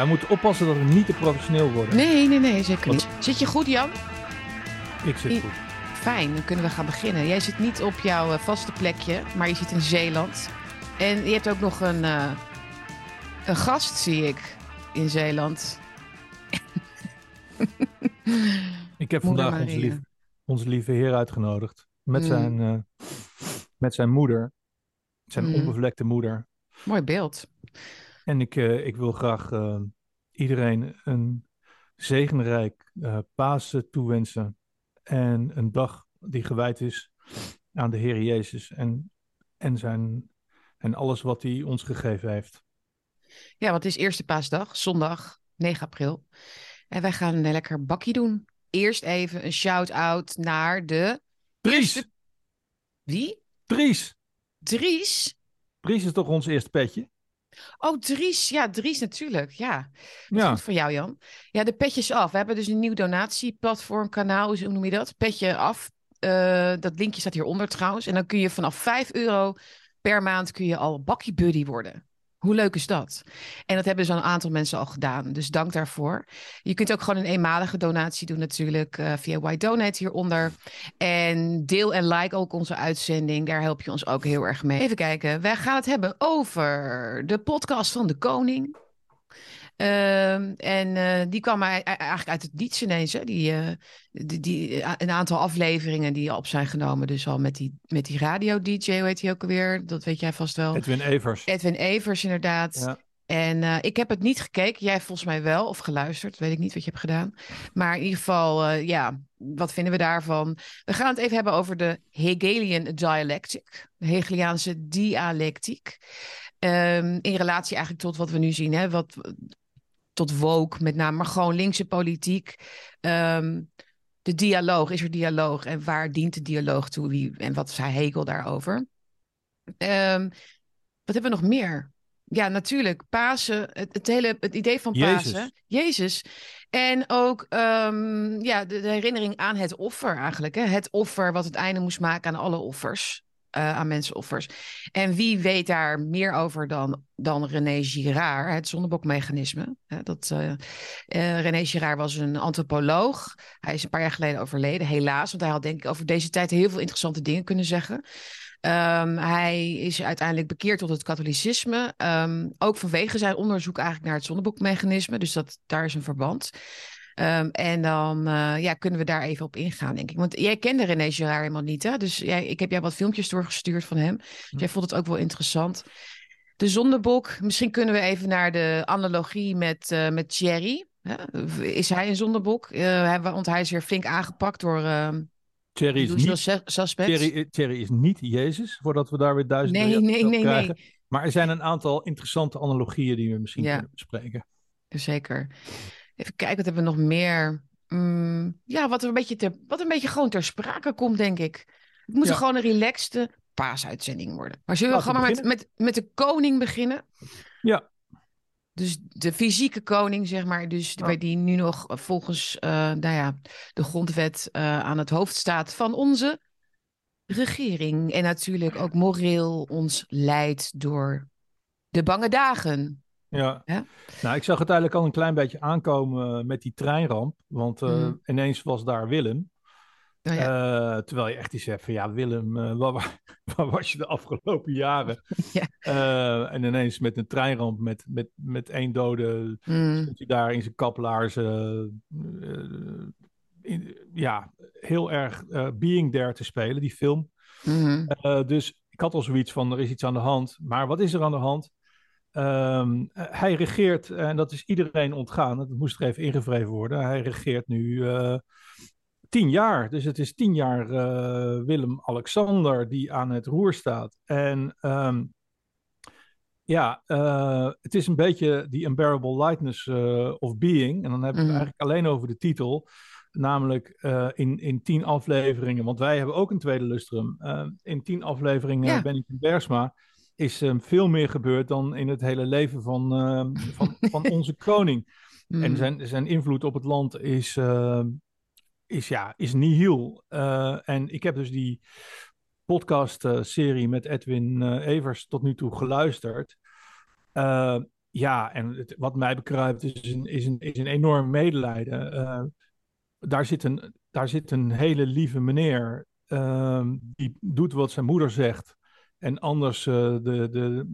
Ja, we moeten oppassen dat we niet te professioneel worden. Nee, nee, nee, zeker niet. Zit je goed, Jan? Ik zit I- goed. Fijn, dan kunnen we gaan beginnen. Jij zit niet op jouw eh, vaste plekje, maar je zit in Zeeland. En je hebt ook nog een, eh, een gast, zie ik, in Zeeland. Ik heb Moeder vandaag onze, lief, onze lieve heer uitgenodigd. Met, Mm. zijn, eh, met zijn moeder. Zijn Mm. onbevlekte moeder. Mooi beeld. En ik, eh, ik wil graag eh, iedereen een zegenrijk eh Pasen toewensen. En een dag die gewijd is aan de Heer Jezus. En, en, zijn, en alles wat hij ons gegeven heeft. Ja, want het is eerste paasdag, zondag 9 april. En wij gaan een lekker bakkie doen. Eerst even een shout-out naar de... Dries! Wie? Dries! Dries? Dries is toch ons eerste petje? Oh, Dries. Ja, Dries natuurlijk. Ja. Ja. Goed voor jou, Jan. Ja, de petjes af. We hebben dus een nieuw donatieplatform, kanaal, hoe noem je dat? Petje af. Eh, dat linkje staat hieronder trouwens. En dan kun je vanaf 5 euro per maand kun je al bakkie buddy worden. Hoe leuk is dat? En dat hebben dus een aantal mensen al gedaan. Dus dank daarvoor. Je kunt ook gewoon een eenmalige donatie doen natuurlijk eh, via White Donate hieronder. En deel en like ook onze uitzending. Daar help je ons ook heel erg mee. Even kijken. Wij gaan het hebben over de podcast van de koning. Ehm, en eh, die kwam ei- eigenlijk uit het niets ineens. Hè? Die, eh, die, die, eh, een aantal afleveringen die op zijn genomen. Dus al met die, met die radio-dj, hoe heet hij ook alweer? Dat weet jij vast wel. Edwin Evers. Edwin Evers, inderdaad. Ja. En ik heb het niet gekeken. Jij volgens mij wel, of geluisterd. Weet ik niet wat je hebt gedaan. Maar in ieder geval, ja, wat vinden we daarvan? We gaan het even hebben over de Hegelian dialectic. De Hegeliaanse dialectiek. Ehm, in relatie eigenlijk tot wat we nu zien. Hè? Wat, tot woke met name, maar gewoon linkse politiek. Ehm, de dialoog, is er dialoog? En waar dient de dialoog toe? Wie, en wat zei Hegel daarover? Ehm, wat hebben we nog meer? Ja, natuurlijk. Pasen, het, het hele het idee van. Pasen. Jezus. En ook ehm, ja, de, de herinnering aan het offer eigenlijk. Hè? Het offer wat het einde moest maken aan alle offers. Eh, aan mensenoffers. En wie weet daar meer over dan, dan René Girard, het zonnebokmechanisme. Dat, eh, René Girard was een antropoloog. Hij is een paar jaar geleden overleden, helaas. Want hij had denk ik over deze tijd heel veel interessante dingen kunnen zeggen. Ehm, hij is uiteindelijk bekeerd tot het katholicisme. ehm, ook vanwege zijn onderzoek eigenlijk naar het zonnebokmechanisme. Dus dat, daar is een verband. Ehm, en dan eh, ja, kunnen we daar even op ingaan, denk ik. Want jij kende René Girard helemaal niet, hè? Dus jij, ik heb jou wat filmpjes doorgestuurd van hem. Dus jij vond het ook wel interessant. De zondebok, misschien kunnen we even naar de analogie met, eh, met Thierry. Hè? Is hij een zondebok? Hij, want hij is weer flink aangepakt door ehm Thierry is, niet. Thierry, Thierry is niet Jezus, voordat we daar weer duizend Nee, nee, nee, krijgen. nee. Maar er zijn een aantal interessante analogieën die we misschien Ja. kunnen bespreken. Zeker. Even kijken, wat hebben we nog meer? Mm, ja, wat, een beetje ter, wat een beetje gewoon ter sprake komt, denk ik. Het moet Ja. gewoon een relaxte paasuitzending worden. Maar zullen we Laten we gewoon maar met, met, met de koning beginnen? Ja. Dus de fysieke koning, zeg maar, dus Ja. die nu nog eh, volgens eh, nou ja, de grondwet eh, aan het hoofd staat van onze regering. En natuurlijk ook moreel ons leidt door de bange dagen. Ja. Ja. Nou, ik zag het eigenlijk al een klein beetje aankomen eh, met die treinramp. Want eh, Mhm. ineens was daar Willem. Nou ja, Eh, terwijl je echt iets hebt van, ja Willem, waar, wa- waar was je de afgelopen jaren? Ja. En ineens met een treinramp met, met, met één dode mm, stond hij daar in zijn kaplaarzen. in- ja, heel erg Being There te spelen, die film. mhm. Dus ik had al zoiets van, er is iets aan de hand. Maar wat is er aan de hand? Ehm, eh, hij regeert, en dat is iedereen ontgaan, dat moest er even ingevreven worden. Hij regeert nu eh, tien jaar. Dus het is tien jaar eh, Willem-Alexander die aan het roer staat. En ehm, ja, eh, het is een beetje die unbearable lightness of being. En dan hebben we het Mhm. eigenlijk alleen over de titel. Namelijk in, in tien afleveringen, want wij hebben ook een tweede lustrum. Eh, in tien afleveringen Ja. ben ik in Bersma. Is eh, veel meer gebeurd dan in het hele leven van, eh, van, van onze koning. En Mm. zijn, zijn invloed op het land is, eh, is, ja, is nihil. Eh, en ik heb dus die podcast-serie met Edwin eh, Evers tot nu toe geluisterd. Eh, ja, en het, wat mij bekruipt is een, is een, is een enorm medelijden. Uh, daar, zit een, daar zit een hele lieve meneer. Uh, die doet wat zijn moeder zegt. En anders uh, de, de,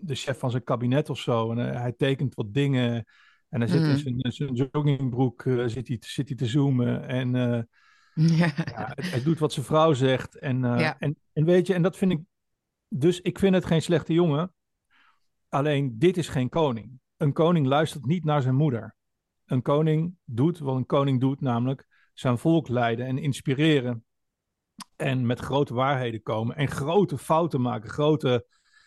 de chef van zijn kabinet of zo. En hij tekent wat dingen. En hij zit mm. in zijn, zijn joggingbroek zit hij, zit hij te zoomen. En ja. ja hij, doet wat zijn vrouw zegt. En, ja. en, en weet je, en dat vind ik. Dus ik vind het geen slechte jongen. Alleen dit is geen koning. Een koning luistert niet naar zijn moeder. Een koning doet wat een koning doet, namelijk zijn volk leiden en inspireren. En met grote waarheden komen en grote fouten maken, grote,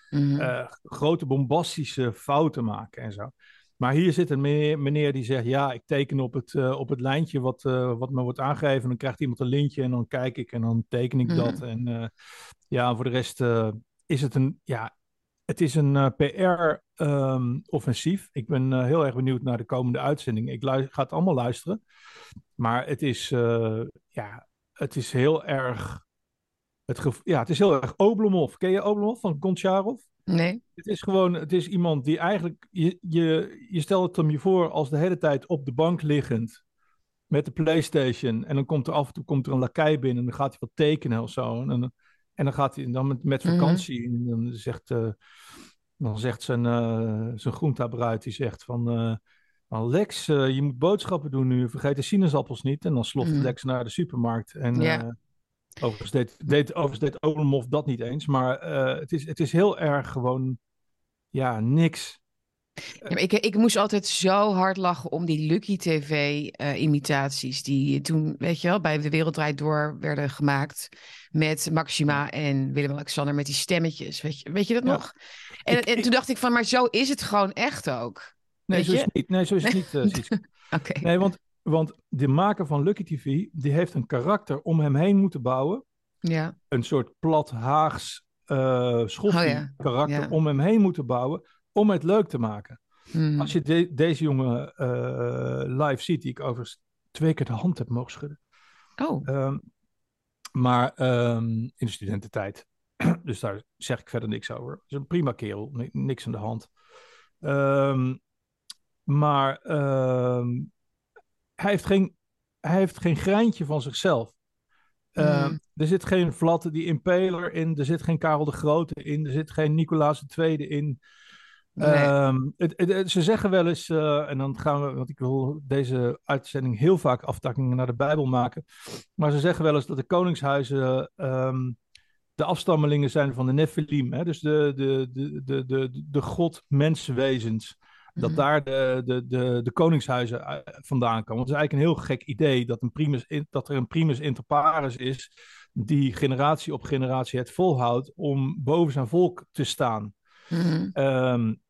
mm grote bombastische fouten maken en zo. Maar hier zit een meneer, meneer die zegt: Ja, ik teken op het, uh, op het lijntje wat, uh, wat me wordt aangegeven. En dan krijgt iemand een lintje en dan kijk ik en dan teken ik dat. Mhm. En ja, voor de rest is het een. Ja, het is een eh, PR-offensief. Ehm, ik ben heel erg benieuwd naar de komende uitzending. Ik ga het allemaal luisteren. Maar het is, ja, het is heel erg. Het ja, het is heel erg Oblomov. Ken je Oblomov van Goncharov? Nee. Het is gewoon, het is iemand die eigenlijk, je, je, je stelt het hem je voor als de hele tijd op de bank liggend met de PlayStation. En dan komt er af en toe komt er een lakai binnen en dan gaat hij wat tekenen of zo. En dan, en dan gaat hij dan met, met mhm. vakantie. En dan zegt, uh, dan zegt zijn, uh, zijn groentabruid, die zegt van... Uh, Lex, je moet boodschappen doen nu. Vergeet de sinaasappels niet. En dan sloft mm. Lex naar de supermarkt. En ja. overigens deed, deed, overigens deed Olomov dat niet eens. Maar het, is, het is heel erg gewoon... Ja, niks. Ja, ik, ik moest altijd zo hard lachen om die Lucky TV-imitaties. die toen, weet je wel, bij De Wereld Door werden gemaakt. Met Maxima en Willem-Alexander met die stemmetjes. Weet je, weet je dat nog? En, en toen dacht ik van, maar zo is het gewoon echt ook. Nee, zo is het niet. Nee, zo is het niet. Uh, okay. Nee, want, want de maker van Lucky TV, die heeft een karakter om hem heen moeten bouwen. Ja. Een soort plat Haags uh, karakter om hem heen moeten bouwen om het leuk te maken. Hmm. Als je deze jongen uh, live ziet, die ik overigens twee keer de hand heb mogen schudden. Oh. Um, maar um, in de studententijd. dus daar zeg ik verder niks over. Het is een prima kerel, niks aan de hand. Um, maar hij, heeft geen, hij heeft geen greintje van zichzelf. Mm. Er zit geen Vlatte die Impaler in, er zit geen Karel de Grote in, er zit geen Nicolaas II in. Ehm, het, ze zeggen wel eens, uh, en dan gaan we, want ik wil deze uitzending heel vaak aftakkingen naar de Bijbel maken. Maar ze zeggen wel eens dat de koningshuizen um, de afstammelingen zijn van de Nephilim. Hè? Dus de, de, de, de, de, de god-menswezens. Dat mhm. daar de, de, de, de koningshuizen eh, vandaan komen. Het is eigenlijk een heel gek idee dat, een primus, dat er een primus inter pares is. die generatie op generatie het volhoudt om boven zijn volk te staan. Mm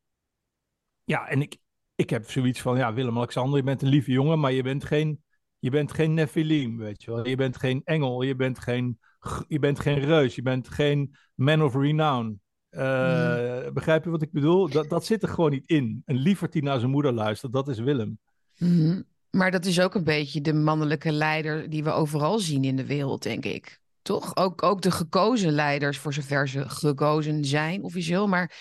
ja, en ik, ik heb zoiets van, ja, Willem-Alexander, je bent een lieve jongen, maar je bent geen, je bent geen Nephilim, weet je wel. Je bent geen engel, je bent geen, je bent geen reus, je bent geen man of renown. Uh, Begrijp je wat ik bedoel? Dat, dat zit er gewoon niet in. Een lieverd die naar zijn moeder luistert, dat is Willem. Mm Maar dat is ook een beetje de mannelijke leider die we overal zien in de wereld, denk ik. Toch? Ook, ook de gekozen leiders, voor zover ze gekozen zijn officieel. Maar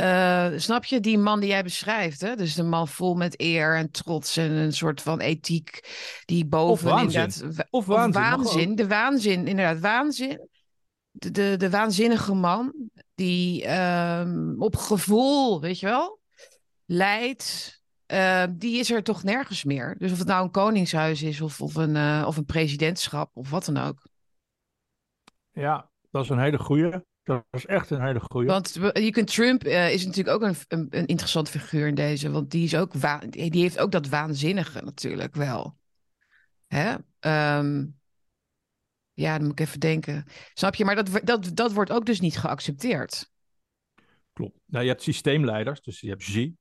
uh, snap je, die man die jij beschrijft, hè? dus de man vol met eer en trots en een soort van ethiek die boven of inderdaad... Of waanzin. Of waanzin de waanzin, inderdaad, waanzin. De, de, de waanzinnige man die um, op gevoel, weet je wel, leidt, uh, die is er toch nergens meer. Dus of het nou een koningshuis is of, of, een, uh, of een presidentschap of wat dan ook. Ja, dat is een hele goeie. Dat is echt een hele goede. Want je kunt Trump uh, is natuurlijk ook een, een, een interessante figuur in deze. Want die, is ook die heeft ook dat waanzinnige natuurlijk wel. Hè? Um, ja, dan moet ik even denken. Snap je? Maar dat, dat, dat wordt ook dus niet geaccepteerd. Klopt. Nou, je hebt systeemleiders, dus je hebt Xi.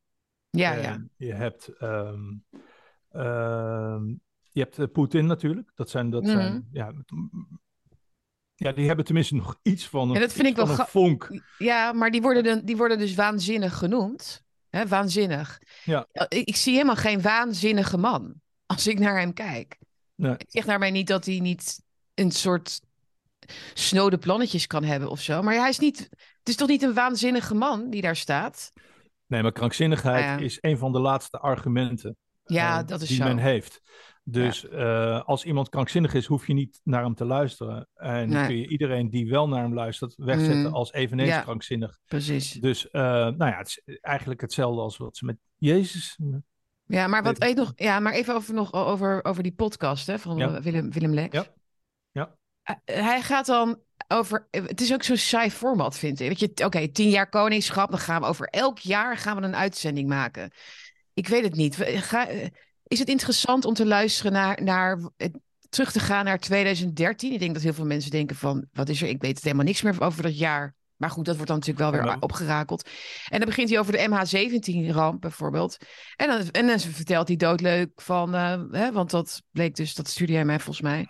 Ja, ja. Je hebt, um, je hebt uh, Poetin natuurlijk. Dat zijn, dat mm zijn ja, ja, die hebben tenminste nog iets van een, ja, dat vind ik wel een vonk. Ja, maar die worden, de, die worden dus waanzinnig genoemd. Hè, waanzinnig. Ja. Ik, ik, zie helemaal geen waanzinnige man als ik naar hem kijk. Nee. Ik zeg naar mij niet dat hij niet een soort snode plannetjes kan hebben of zo. Maar hij is niet, het is toch niet een waanzinnige man die daar staat? Nee, maar krankzinnigheid ja. is een van de laatste argumenten Ja, eh, dat is die zo. men heeft. Dus eh, als iemand krankzinnig is, hoef je niet naar hem te luisteren. En Nee. kun je iedereen die wel naar hem luistert wegzetten Mm. als eveneens Ja. krankzinnig. Precies. Dus eh, nou ja, het is eigenlijk hetzelfde als wat ze met Jezus. Ja, maar wat Even- weet nog, ja, maar even over, nog over, over die podcast hè, van Ja. Willem, Willem Lex. Eh, hij gaat dan over. Het is ook zo'n saai format, vind ik. Weet je, oké, tien jaar koningschap, dan gaan we over elk jaar gaan we een uitzending maken. Ik weet het niet. We- Ga, eh, is het interessant om te luisteren naar, naar eh, terug te gaan naar 2013? Ik denk dat heel veel mensen denken van, wat is er? Ik weet het helemaal niks meer over dat jaar. Maar goed, dat wordt dan natuurlijk wel weer Ja, opgerakeld. En dan begint hij over de MH17-ramp bijvoorbeeld. En dan, en dan vertelt hij doodleuk van, eh, hè, want dat bleek dus, dat stuurde hij mij volgens mij,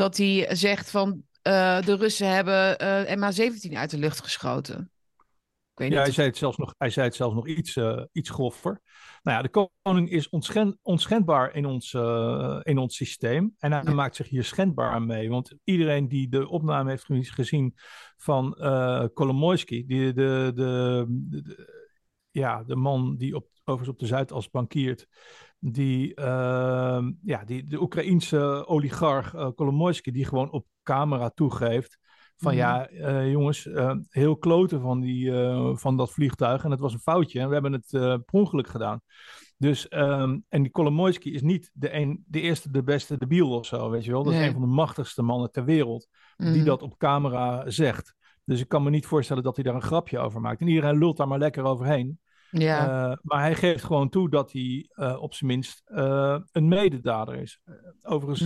dat hij zegt van eh, de Russen hebben eh, MH17 uit de lucht geschoten. Ik weet Ja, hij niet. zei het zelfs nog, hij zei het zelfs nog iets, eh, iets groffer. Nou ja, de koning is onschen, onschendbaar in ons, in ons systeem. En hij Ja. maakt zich hier schendbaar aan mee. Want iedereen die de opname heeft ge- gezien van eh Kolomoisky, die, de, de, de- de- ja, de man die op, overigens op de Zuidas bankiert, die, eh, ja, die, de Oekraïense oligarch eh Kolomoisky, die gewoon op camera toegeeft van Mhm. ja, eh, jongens, eh, heel kloten van, die, van dat vliegtuig. En het was een foutje en we hebben het per ongeluk gedaan. Dus, ehm, en die Kolomoisky is niet de, een, de eerste, de beste, de biel of zo, weet je wel. Dat is een van de machtigste mannen ter wereld die Mhm. dat op camera zegt. Dus ik kan me niet voorstellen dat hij daar een grapje over maakt. En iedereen lult daar maar lekker overheen. Ja, Eh, maar hij geeft gewoon toe dat hij eh, op zijn minst eh, een mededader is. Overigens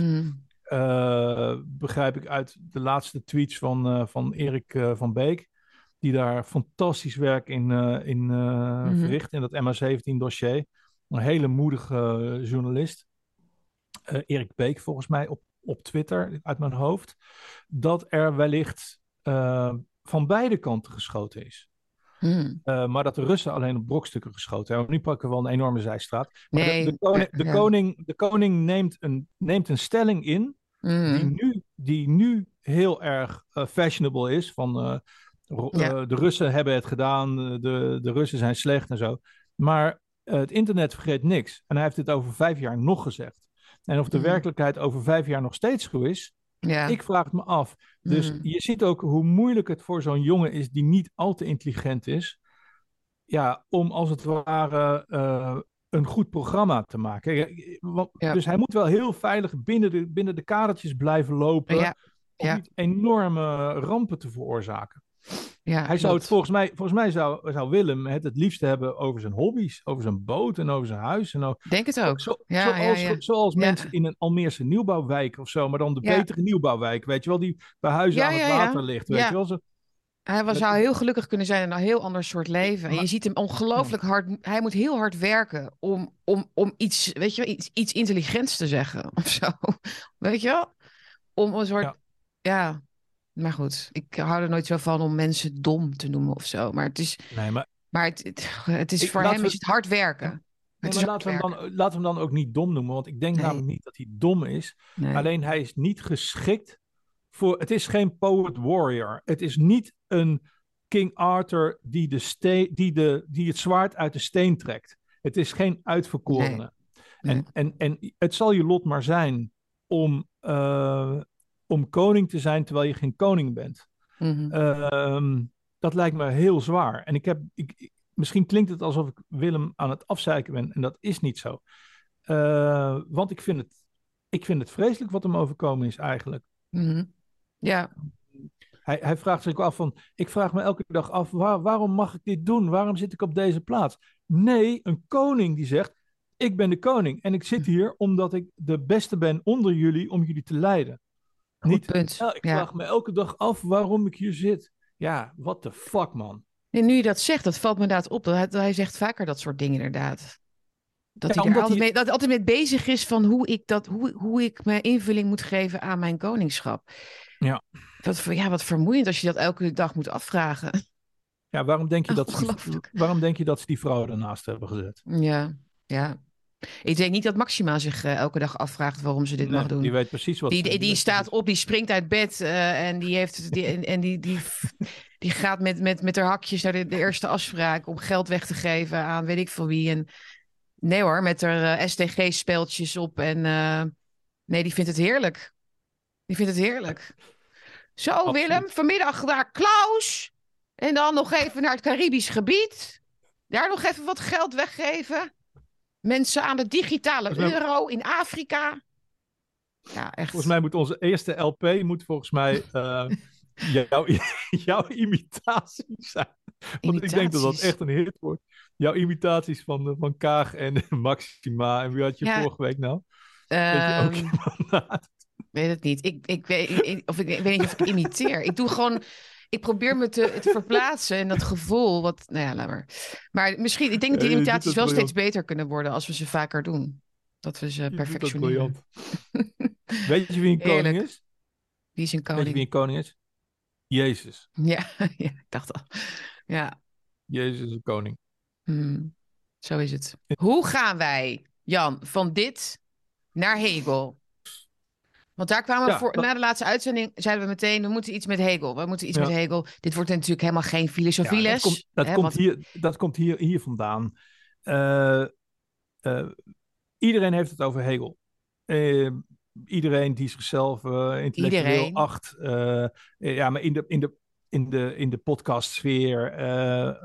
eh, begrijp ik uit de laatste tweets van, van Erik van Beek. Die daar fantastisch werk in, in Mhm. verricht in dat MH17-dossier. Een hele moedige journalist. Erik Beek volgens mij op, op Twitter uit mijn hoofd. Dat er wellicht van beide kanten geschoten is. Mhm. Eh, maar dat de Russen alleen op brokstukken geschoten hebben. Nu pakken we wel een enorme zijstraat. Maar de- Nee, de, koning, de, koning, de koning neemt een, neemt een stelling in Mhm. die, nu, die nu heel erg eh, fashionable is. Van eh, Ja. de Russen hebben het gedaan, de, de Russen zijn slecht en zo. Maar het internet vergeet niks. En hij heeft dit over vijf jaar nog gezegd. En of de Mhm. werkelijkheid over vijf jaar nog steeds goed is, Ja. ik vraag het me af. Dus Mhm. je ziet ook hoe moeilijk het voor zo'n jongen is die niet al te intelligent is. Ja, om als het ware eh, een goed programma te maken. Want- Ja. Dus hij moet wel heel veilig binnen de, binnen de kadertjes blijven lopen. Ja, Om niet enorme rampen te veroorzaken. Ja, Hij zou het volgens mij, volgens mij zou, zou Willem het het liefst hebben over zijn hobby's, over zijn boot en over zijn huis. En over, Denk het ook. zo, Ja, zoals, ja. zoals mensen in een Almeerse nieuwbouwwijk of zo, maar dan de betere nieuwbouwwijk, weet je wel, die bij huizen aan het water ligt, weet je wel. Zo, Hij was, zou heel gelukkig kunnen zijn in een heel ander soort leven. En je ziet hem ongelooflijk hard. Hij moet heel hard werken om, om, om iets, weet je, iets, iets intelligents te zeggen of zo. Weet je wel? Om een soort. Ja. Ja. Maar goed, ik hou er nooit zo van om mensen dom te noemen of zo. Maar het is, nee, maar, maar het, het, het is Ik- voor hem we- is het hard werken. nee, maar laten, we hem dan, laten we hem dan ook niet dom noemen, want ik denk Nee. namelijk niet dat hij dom is. Nee. Alleen hij is niet geschikt voor. Het is geen poet warrior. Het is niet een King Arthur die, de steen, die, de, die het zwaard uit de steen trekt. Het is geen uitverkorene. Nee. En, en, en het zal je lot maar zijn om, eh, om koning te zijn terwijl je geen koning bent. Mhm. Ehm, dat lijkt me heel zwaar. En ik heb, ik, misschien klinkt het alsof ik Willem aan het afzeiken ben. En dat is niet zo. Eh, want ik vind, het, ik vind het vreselijk wat hem overkomen is eigenlijk. Mhm. Ja, Hij, hij vraagt zich af van, ik vraag me elke dag af, waar- waarom mag ik dit doen? Waarom zit ik op deze plaats? Nee, een koning die zegt, ik ben de koning en ik zit hier omdat ik de beste ben onder jullie om jullie te leiden. Goed Niet, punt. "Ja, ik ja. vraag me elke dag af waarom ik hier zit. Ja, what the fuck man. En nu je dat zegt, dat valt me inderdaad op. Dat hij, dat hij zegt vaker dat soort dingen inderdaad. Dat, Ja, hij er altijd hij- mee, dat hij altijd mee bezig is van hoe ik, dat, hoe, hoe ik mijn invulling moet geven aan mijn koningschap. Ja. Wat, ja, wat vermoeiend als je dat elke dag moet afvragen. Ja, waarom denk je dat, ze waarom denk je dat ze die vrouw ernaast hebben gezet? Ja, ja. Ik denk niet dat Maxima zich eh, elke dag afvraagt waarom ze dit Nee, mag doen. Die weet precies wat Die, die, die staat op, die springt uit bed eh, en die heeft die, en, en die, die, Die gaat met, met, met haar hakjes naar de, de eerste afspraak om geld weg te geven aan weet ik veel wie. En nee hoor, met haar uh, STG-speeltjes op. En nee, die vindt het heerlijk. Die vindt het heerlijk. Zo, Absoluut. Willem, vanmiddag naar Klaus. En dan nog even naar het Caribisch gebied. Daar nog even wat geld weggeven. Mensen aan de digitale euro in Afrika. Ja, echt. Volgens mij moet onze eerste LP moet volgens mij uh, jouw, jouw imitatie zijn. Want ik denk dat dat echt een hit wordt. Jouw imitaties van, van Kaag en Maxima. En wie had je ja. vorige week nou? Um, weet je ook weet het niet. Ik, ik, weet, ik, of ik, ik, weet niet of ik imiteer. ik doe gewoon ik probeer me te, te verplaatsen en dat gevoel. Wat, nou ja, laat maar. Maar misschien, ik denk dat die imitaties wel steeds beter kunnen worden als we ze vaker doen. Dat we ze perfectioneren. Weet je wie een koning is? Wie is een koning? Weet je wie een koning is? Jezus. Ja, ja ik dacht al. Ja. Jezus is een koning. Hmm, zo is het. Hoe gaan wij, Jan, van dit naar Hegel? Want daar kwamen we voor, na de laatste uitzending, zeiden we meteen, we moeten iets met Hegel. We moeten iets met Hegel. Dit wordt natuurlijk helemaal geen filosofieles. Dat komt, dat komt, hier, dat komt hier, hier vandaan. Uh, uh, iedereen heeft het over Hegel. Uh, iedereen die zichzelf intellectueel iedereen. acht. ja, maar in de, in de, in de, in de podcastsfeer,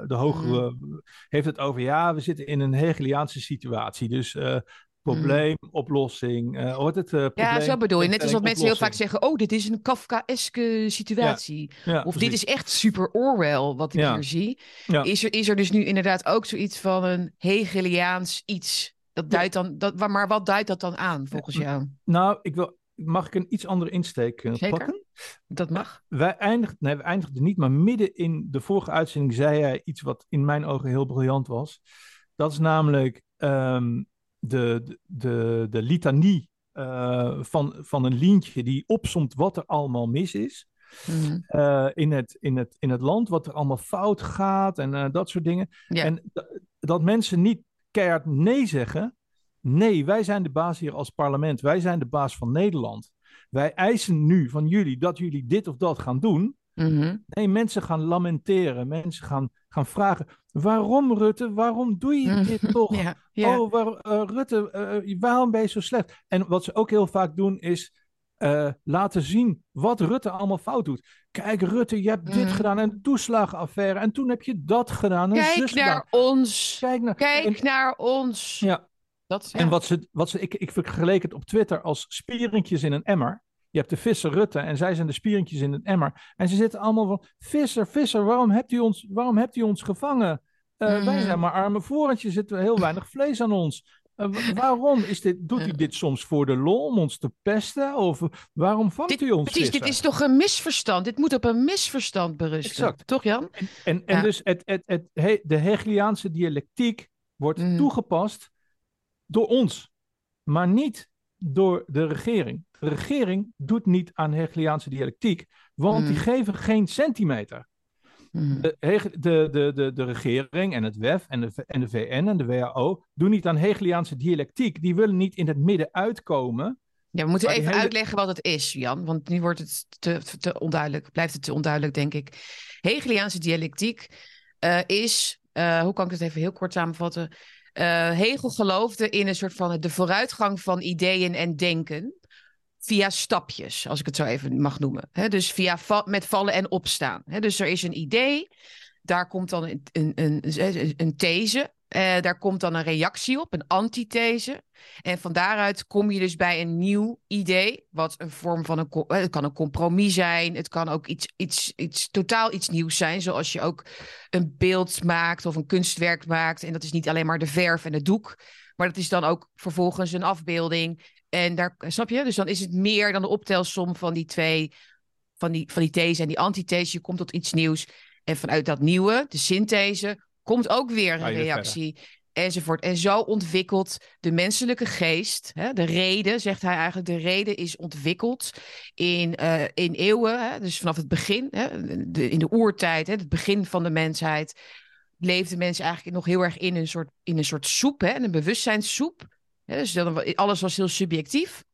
de hogere, mm. heeft het over, ja, we zitten in een Hegeliaanse situatie. Dus mm. oplossing. Uh, hoort het? Uh, probleem, ja, zo bedoel je. Net als wat mensen heel vaak zeggen: Oh, dit is een Kafkaeske situatie. Ja, ja, of dit is echt super Orwell, wat ik hier zie. Is, er, is er dus nu inderdaad ook zoiets van een Hegeliaans iets? Dat duidt dan, dat, maar wat duidt dat dan aan volgens jou? Nou, ik wil, mag ik een iets andere insteek uh, Zeker? pakken? Dat mag. Wij eindigden, nee, we eindigden niet, maar midden in de vorige uitzending zei hij iets wat in mijn ogen heel briljant was. Dat is namelijk. Um, de, de, de litanie uh, van, van een lientje die opsomt wat er allemaal mis is. Mm. Uh, in, het, in, het, in het land, wat er allemaal fout gaat en uh, dat soort dingen. Yeah. En dat mensen niet keihard nee zeggen. Nee, wij zijn de baas hier als parlement. Wij zijn de baas van Nederland. Wij eisen nu van jullie dat jullie dit of dat gaan doen. Mm -hmm. Nee, mensen gaan lamenteren. Mensen gaan, gaan vragen. Waarom, Rutte? Waarom doe je dit toch? ja, ja. Oh, waar, uh, Rutte, uh, waarom ben je zo slecht? En wat ze ook heel vaak doen is uh, laten zien wat Rutte allemaal fout doet. Kijk, Rutte, je hebt mm. dit gedaan en de toeslagenaffaire. En toen heb je dat gedaan. En Kijk naar ons. Kijk naar, Kijk en, naar ons. Ja. Dat, ja. En wat ze, wat ze ik, ik vergeleek het op Twitter als spieringjes in een emmer. Je hebt de visser Rutte en zij zijn de spierentjes in het emmer. En ze zitten allemaal van, visser, visser, waarom hebt u ons, waarom hebt u ons gevangen? Uh, mm. Wij zijn maar arme voorentjes, zitten heel weinig vlees aan ons. Uh, waarom is dit, doet u dit soms voor de lol om ons te pesten? Of waarom vangt dit, u ons precies, Dit is toch een misverstand? Dit moet op een misverstand berusten. Exact. Toch Jan? En, en, en ja. dus het, het, het, het, de Hegeliaanse dialectiek wordt mm. toegepast door ons, maar niet door de regering. De regering doet niet aan Hegeliaanse dialectiek, want mm. die geven geen centimeter. Mm. De, de, de, de, de regering en het WEF en de, en de VN en de WHO doen niet aan Hegeliaanse dialectiek. Die willen niet in het midden uitkomen. Ja, we moeten even hele... uitleggen wat het is, Jan. Want nu wordt het te, te onduidelijk, blijft het te onduidelijk, denk ik. Hegeliaanse dialectiek uh, is, uh, hoe kan ik het even heel kort samenvatten? Uh, Hegel geloofde in een soort van de vooruitgang van ideeën en denken via stapjes, als ik het zo even mag noemen. Dus via met vallen en opstaan. Dus er is een idee, daar komt dan een, een, een, een these, uh, daar komt dan een reactie op, een antithese. En van daaruit kom je dus bij een nieuw idee, wat een vorm van een. Het kan een compromis zijn, het kan ook iets, iets, iets totaal iets nieuws zijn, zoals je ook een beeld maakt of een kunstwerk maakt. En dat is niet alleen maar de verf en het doek, maar dat is dan ook vervolgens een afbeelding en daar, snap je? Dus dan is het meer dan de optelsom van die twee, van die, van die these en die antithese. Je komt tot iets nieuws. En vanuit dat nieuwe, de synthese, komt ook weer een reactie. Enzovoort. En zo ontwikkelt de menselijke geest, hè, de reden, zegt hij eigenlijk, de reden is ontwikkeld in, uh, in eeuwen. Hè, dus vanaf het begin, hè, de, in de oertijd, hè, het begin van de mensheid, leefden mensen eigenlijk nog heel erg in een soort, in een soort soep, hè, een bewustzijnssoep dus alles was heel subjectief.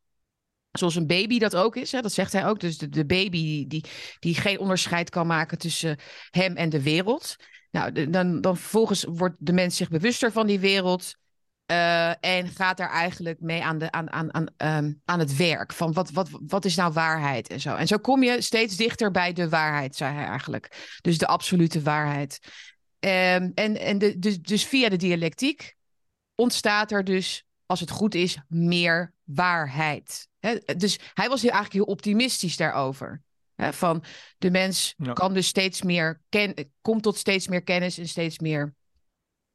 Zoals een baby dat ook is, hè? dat zegt hij ook. Dus de, de baby die, die geen onderscheid kan maken tussen hem en de wereld. Nou, dan, dan vervolgens wordt de mens zich bewuster van die wereld. Uh, en gaat daar eigenlijk mee aan, de, aan, aan, aan, um, aan het werk. Van wat, wat, wat is nou waarheid en zo. En zo kom je steeds dichter bij de waarheid, zei hij eigenlijk. Dus de absolute waarheid. Um, en en de, dus, dus via de dialectiek ontstaat er dus, als het goed is, meer waarheid. He, dus hij was heel, eigenlijk heel optimistisch daarover. Van de mens ja. kan dus steeds meer ken, komt tot steeds meer kennis en steeds meer,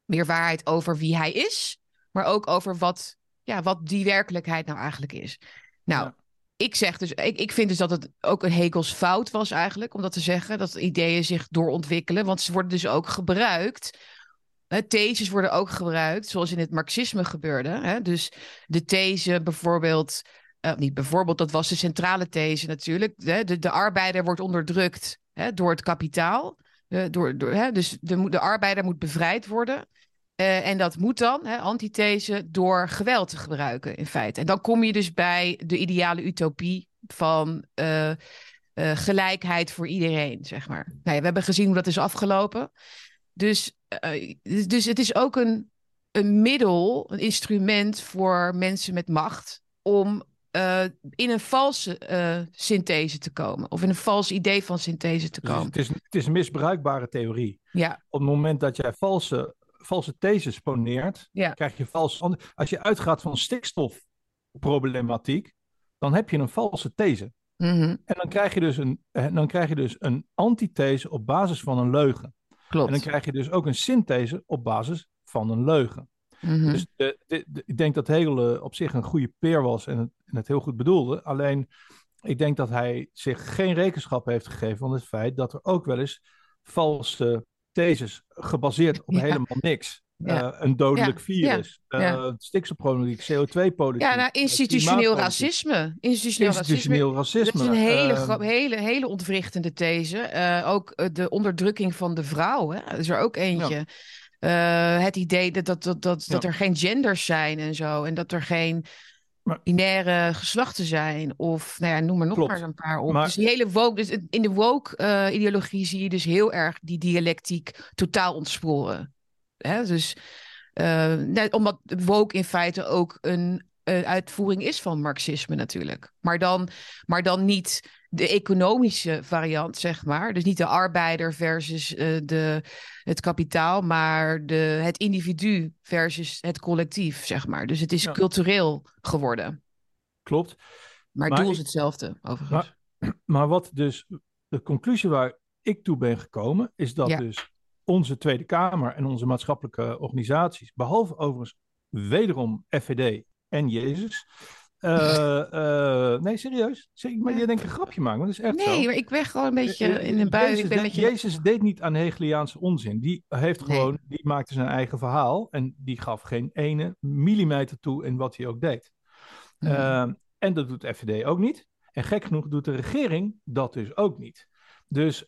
meer waarheid over wie hij is maar ook over wat, ja, wat die werkelijkheid nou eigenlijk is. Nou, ja. ik zeg dus, ik, ik vind dus dat het ook een Hegels fout was eigenlijk, om dat te zeggen, dat ideeën zich doorontwikkelen, want ze worden dus ook gebruikt. Hè, theses worden ook gebruikt, zoals in het marxisme gebeurde. Hè? Dus de these bijvoorbeeld, uh, niet bijvoorbeeld, dat was de centrale these natuurlijk. De, de arbeider wordt onderdrukt hè, door het kapitaal. Door, door, hè? Dus de, de arbeider moet bevrijd worden. Uh, en dat moet dan, hè, antithese, door geweld te gebruiken in feite. En dan kom je dus bij de ideale utopie van uh, gelijkheid voor iedereen, zeg maar. Nou we hebben gezien hoe dat is afgelopen. Dus, dus het is ook een, een middel, een instrument voor mensen met macht om in een valse synthese te komen. Of in een vals idee van synthese te komen. Dus het, is, het is een misbruikbare theorie. Ja. Op het moment dat jij valse valse theses poneert, ja. krijg je vals. Als je uitgaat van stikstofproblematiek, dan heb je een valse these. Mm -hmm. En dan krijg je dus een, dan krijg je dus een antithese op basis van een leugen. Klopt. En dan krijg je dus ook een synthese op basis van een leugen. Mm -hmm. Dus de, de, de, ik denk dat Hegel op zich een goede peer was en en het heel goed bedoelde. Alleen, ik denk dat hij zich geen rekenschap heeft gegeven van het feit dat er ook wel eens valse theses gebaseerd op Ja. helemaal niks. Ja. Uh, een dodelijk Ja. virus, uh, stikstofproblematiek, CO2-politiek. Ja, nou, institutioneel klimaatpolitiek. racisme. Institutioneel, Institutioneel racisme. racisme. Dat is een hele, eh, hele, hele ontwrichtende these. Eh, ook eh, de onderdrukking van de vrouw. Hè? Dat is er ook eentje. Eh, het idee dat, dat, dat, dat, dat er geen genders zijn en zo. En dat er geen Maar- binaire geslachten zijn. Of nou ja, noem maar nog Klopt. maar eens een paar op. Maar- Dus die hele woke, dus in de woke-ideologie zie je dus heel erg die dialectiek totaal ontsporen. Hè? Dus eh, net omdat woke in feite ook een eh, uitvoering is van marxisme natuurlijk. Maar dan, maar dan niet de economische variant, zeg maar. Dus niet de arbeider versus eh, de, het kapitaal, maar de, het individu versus het collectief, zeg maar. Dus het is Ja. cultureel geworden. Klopt. Maar, het doel ik- is hetzelfde, overigens. Maar wat dus de conclusie waar ik toe ben gekomen, is dat Ja. dus onze Tweede Kamer en onze maatschappelijke organisaties, behalve overigens wederom FVD en Jezus. Eh, eh, nee, serieus. Maar je denkt een grapje maken, want dat is echt zo. nee, maar ik ben gewoon een beetje Eh, eh, in een bui. Jezus, Ik ben deed, beetje... Jezus deed niet aan Hegeliaanse onzin. Die, heeft Nee. gewoon, die maakte zijn eigen verhaal en die gaf geen ene millimeter toe in wat hij ook deed. Mhm. Ehm, en dat doet de FVD ook niet. En gek genoeg doet de regering dat dus ook niet. Dus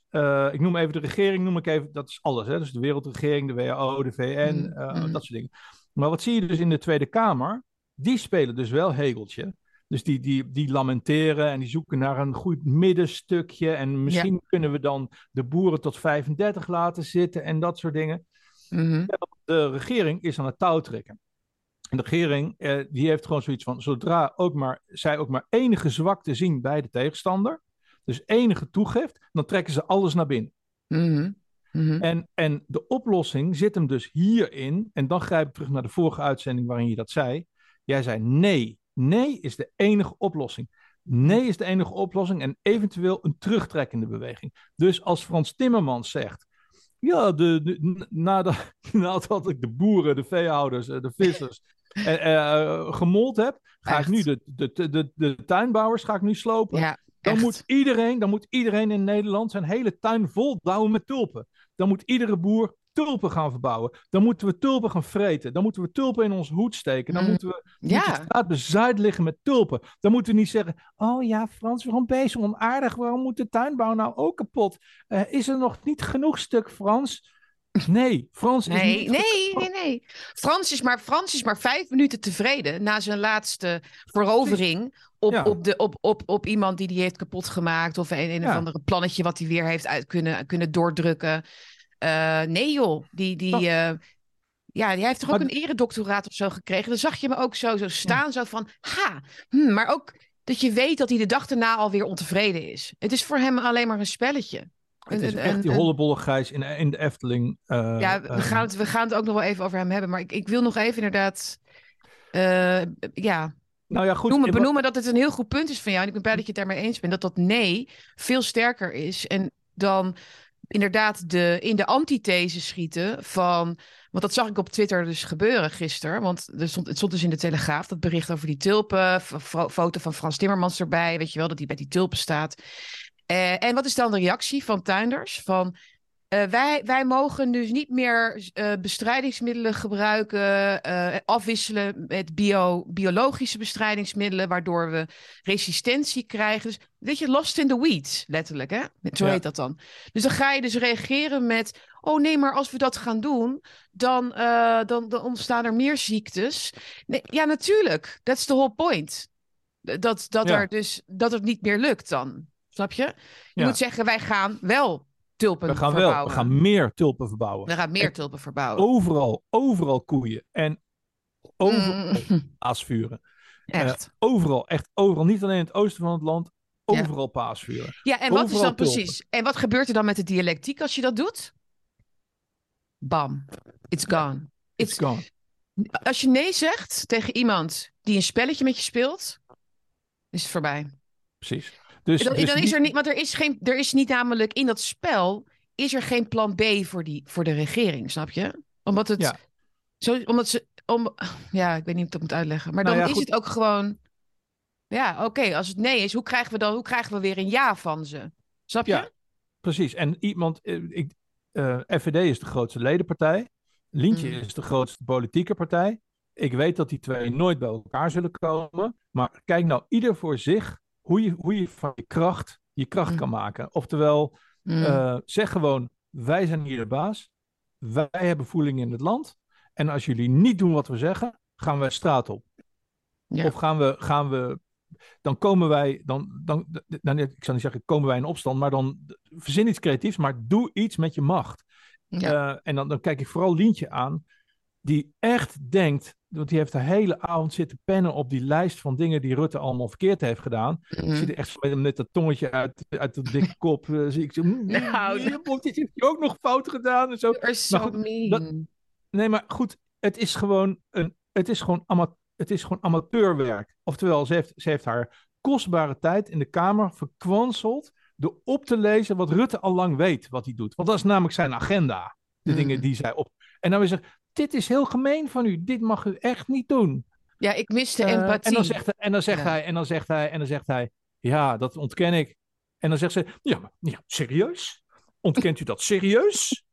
ik noem even de regering, noem ik even, dat is alles. Hè? Dus de wereldregering, de WHO, de VN, eh, mm. dat soort dingen. Maar wat zie je dus in de Tweede Kamer? Die spelen dus wel Hegeltje. Dus die, die, die lamenteren en die zoeken naar een goed middenstukje. En misschien kunnen we dan de boeren tot 35 laten zitten en dat soort dingen. Mhm. De regering is aan het touw trekken. En de regering eh, die heeft gewoon zoiets van, zodra ook maar, zij ook maar enige zwakte zien bij de tegenstander, dus enige toegift, dan trekken ze alles naar binnen. Mhm. Mhm. En, en de oplossing zit hem dus hierin, en dan grijp ik terug naar de vorige uitzending waarin je dat zei. Jij zei nee, nee is de enige oplossing. Nee is de enige oplossing en eventueel een terugtrekkende beweging. Dus als Frans Timmermans zegt, ja, de, de, nadat, nadat ik de boeren, de veehouders, eh, de vissers eh, eh, gemold heb, ga Echt. ik nu de, de, de, de, tuinbouwers ga ik nu slopen. Ja, Dan echt. moet, iedereen, dan moet iedereen in Nederland zijn hele tuin vol bouwen met tulpen. Dan moet iedere boer tulpen gaan verbouwen. Dan moeten we tulpen gaan vreten. Dan moeten we tulpen in onze hoed steken. Dan Mm. moeten we Ja. de straat bezaaid liggen met tulpen. Dan moeten we niet zeggen: Oh ja, Frans, waarom ben je zo onaardig? Waarom moet de tuinbouw nou ook kapot? Eh, is er nog niet genoeg stuk, Frans? Nee, Frans is Nee, niet. nee, nee, nee. Frans is, maar, Frans is maar vijf minuten tevreden na zijn laatste verovering op, Ja. op, de, op, op, op iemand die die heeft kapot gemaakt. Of een, een of Ja. andere plannetje wat hij weer heeft uit kunnen, kunnen doordrukken. Eh, nee joh, die, die, eh, ja, die heeft toch ook Maar- een eredoctoraat of zo gekregen. Dan zag je me ook zo, zo staan, zo van, ha. Hm, maar ook dat je weet dat hij de dag daarna alweer ontevreden is. Het is voor hem alleen maar een spelletje. Het is echt die hollebolle gijs in, in de Efteling. eh, ja, we gaan, het, we gaan het ook nog wel even over hem hebben. Maar ik, ik wil nog even inderdaad... ja, nou ja, goed. benoemen, in- benoemen dat het een heel goed punt is van jou. En ik ben blij dat je het daarmee eens bent. Dat dat nee veel sterker is. En dan inderdaad de, in de antithese schieten van... Want dat zag ik op Twitter dus gebeuren gisteren. Want er stond, het stond dus in de Telegraaf, dat bericht over die tulpen. foto van Frans Timmermans erbij. Weet je wel, dat hij bij die tulpen staat. Eh, en wat is dan de reactie van tuinders? Van... eh, wij, wij mogen dus niet meer eh, bestrijdingsmiddelen gebruiken, eh, afwisselen met bio, biologische bestrijdingsmiddelen, waardoor we resistentie krijgen. Dus weet je, lost in the weeds, letterlijk, hè? Zo Ja. heet dat dan. Dus dan ga je dus reageren met, oh nee, maar als we dat gaan doen, dan, dan, dan ontstaan er meer ziektes. Nee, ja, natuurlijk. That's the whole point. Dat, dat, Ja. er dus, dat het niet meer lukt dan. Snap je? Je Ja. moet zeggen, wij gaan wel tulpen we gaan wel, we gaan meer tulpen verbouwen. We gaan meer En tulpen verbouwen. Overal, overal koeien. En overal Mm, paasvuren. echt. Overal, echt overal. Niet alleen in het oosten van het land. Overal paasvuren. Ja, en wat is dan tulpen. precies? En wat gebeurt er dan met de dialectiek als je dat doet? Bam. It's gone. It's It's, gone. als je nee zegt tegen iemand die een spelletje met je speelt, is het voorbij. Precies. Dus, dan, dus dan is er niet, want er is, geen, er is niet namelijk in dat spel, is er geen plan B voor, die, voor de regering, snap je? Omdat het, Ja. zo, omdat ze, om, ja, ik weet niet hoe ik dat moet uitleggen, maar Nou dan ja, is goed. het ook gewoon, ja, oké, als het nee is, hoe krijgen we dan, hoe krijgen we weer een ja van ze? Snap je? Ja. Precies. En iemand, eh, ik, eh, FVD is de grootste ledenpartij. Lientje Mm. is de grootste politieke partij. Ik weet dat die twee nooit bij elkaar zullen komen. Maar kijk nou ieder voor zich hoe je, hoe je van je kracht je kracht Mm. kan maken. Oftewel, Mm. eh, zeg gewoon, wij zijn hier de baas. Wij hebben voeling in het land. En als jullie niet doen wat we zeggen, gaan we straat op. Ja. Of gaan we, gaan we, dan komen wij, dan, dan, dan, ik zou niet zeggen komen wij in opstand, maar dan verzin iets creatiefs, maar doe iets met je macht. Ja. Eh, en dan, dan kijk ik vooral Lientje aan, die echt denkt, want die heeft de hele avond zitten pennen op die lijst van dingen die Rutte allemaal verkeerd heeft gedaan. Ik Mhm. zie er echt met dat tongetje uit, uit de dikke kop, eh, zie ik zo, mm, Nou, mm, mm, dit heeft hij ook nog fout gedaan en zo. So goed, mean. dat- Nee, maar goed, het is gewoon, een, het is gewoon, ama het is gewoon amateurwerk. Oftewel, ze heeft, ze heeft haar kostbare tijd in de Kamer verkwanseld door op te lezen wat Rutte al lang weet wat hij doet. Want dat is namelijk zijn agenda, de Mhm. dingen die zij op... En dan weer zegt, dit is heel gemeen van u, dit mag u echt niet doen. Ja, ik mis de Eh, empathie. en dan zegt, hij- en dan zegt Ja. hij, en dan zegt hij, en dan zegt hij, ja, dat ontken ik. En dan zegt ze, ja, maar ja, serieus? Ontkent u dat serieus?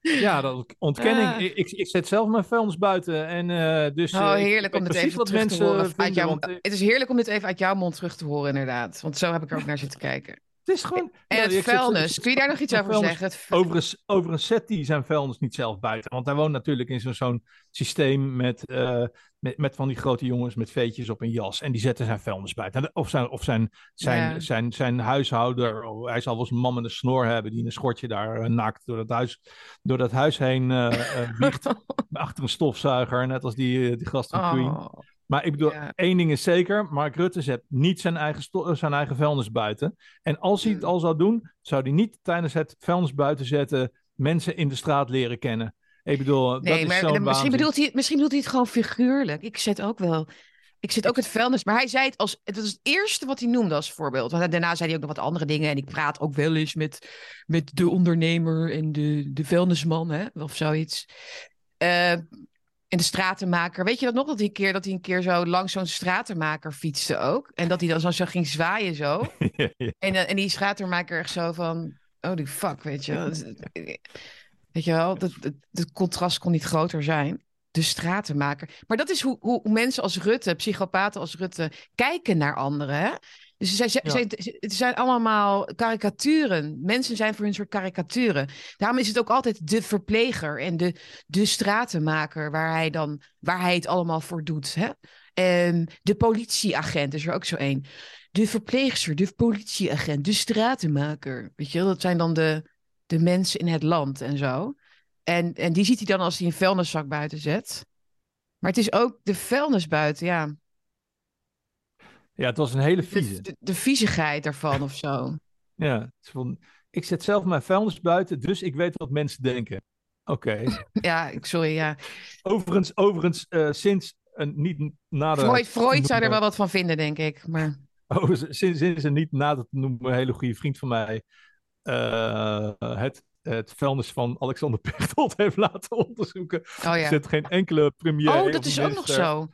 Ja, dat ontken Ah. ik. ik. Ik zet zelf mijn vuilnis buiten. En, eh, dus, Oh, eh, heerlijk om dit even wat terug te horen. Vinden, jouw, want, het is heerlijk om dit even uit jouw mond terug te horen, inderdaad. Want zo heb ik er ook naar zitten kijken. Het is gewoon... En Ja, het zet- vuilnis, kun je daar nog iets over zeggen? Overigens, overigens zet hij zijn vuilnis niet zelf buiten. Want hij woont natuurlijk in zo'n systeem met, eh, met, met van die grote jongens met veetjes op een jas. En die zetten zijn vuilnis buiten. Of zijn, of zijn, zijn, Ja. zijn, zijn huishouder, oh, hij zal wel eens een man met een snor hebben die een schortje daar eh, naakt door dat huis, door dat huis heen wiegt. achter een stofzuiger, net als die, die gast van Queen. Maar ik bedoel, Ja. één ding is zeker: Mark Rutte zet niet zijn eigen, eh, zijn eigen vuilnis buiten. En als hij het Mm. al zou doen, zou hij niet tijdens het vuilnis buiten zetten mensen in de straat leren kennen. Ik bedoel, dat nee, is maar zo'n misschien waanzin. bedoelt, hij, misschien bedoelt hij het gewoon figuurlijk. Ik zet ook wel. Ik zet ook het vuilnis. Maar hij zei het als. Het was het eerste wat hij noemde als voorbeeld. Want daarna zei hij ook nog wat andere dingen. En ik praat ook wel eens met, met de ondernemer en de, de vuilnisman, hè, of zoiets. Eh, en de stratenmaker. Weet je dat nog? Dat hij een keer, dat hij een keer zo langs zo'n stratenmaker fietste ook. En dat hij dan zo, zo ging zwaaien zo. Ja, ja. En, eh, en die stratenmaker echt zo van... Oh, die fuck, weet je. wel. Weet je wel, het contrast kon niet groter zijn. De stratenmaker. Maar dat is hoe, hoe mensen als Rutte, psychopaten als Rutte, kijken naar anderen. Hè? Dus zij, zij, Ja. zij- het zijn allemaal karikaturen. Mensen zijn voor hun soort karikaturen. Daarom is het ook altijd de verpleger en de, de stratenmaker waar hij, dan, waar hij het allemaal voor doet. Hè? Ehm, de politieagent is er ook zo één. De verpleegster, de politieagent, de stratenmaker. Weet je wel, dat zijn dan de, de mensen in het land en zo. En, en die ziet hij dan als hij een vuilniszak buiten zet. Maar het is ook de vuilnis buiten, ja. Ja, het was een hele vieze. de, de viezigheid daarvan of zo. Ja, het is van, ik zet zelf mijn vuilnis buiten, dus ik weet wat mensen denken. Oké. Ja, sorry, ja. Overigens, overigens eh, sinds een niet nader... Freud, Freud zou er wel wat van vinden, denk ik. Maar Oh, sinds, sinds een niet nader te noemen, hele goede vriend van mij, eh, het, het vuilnis van Alexander Pechtold heeft laten onderzoeken. oh ja. Er zit geen enkele premier. Oh, dat is ook nog zo.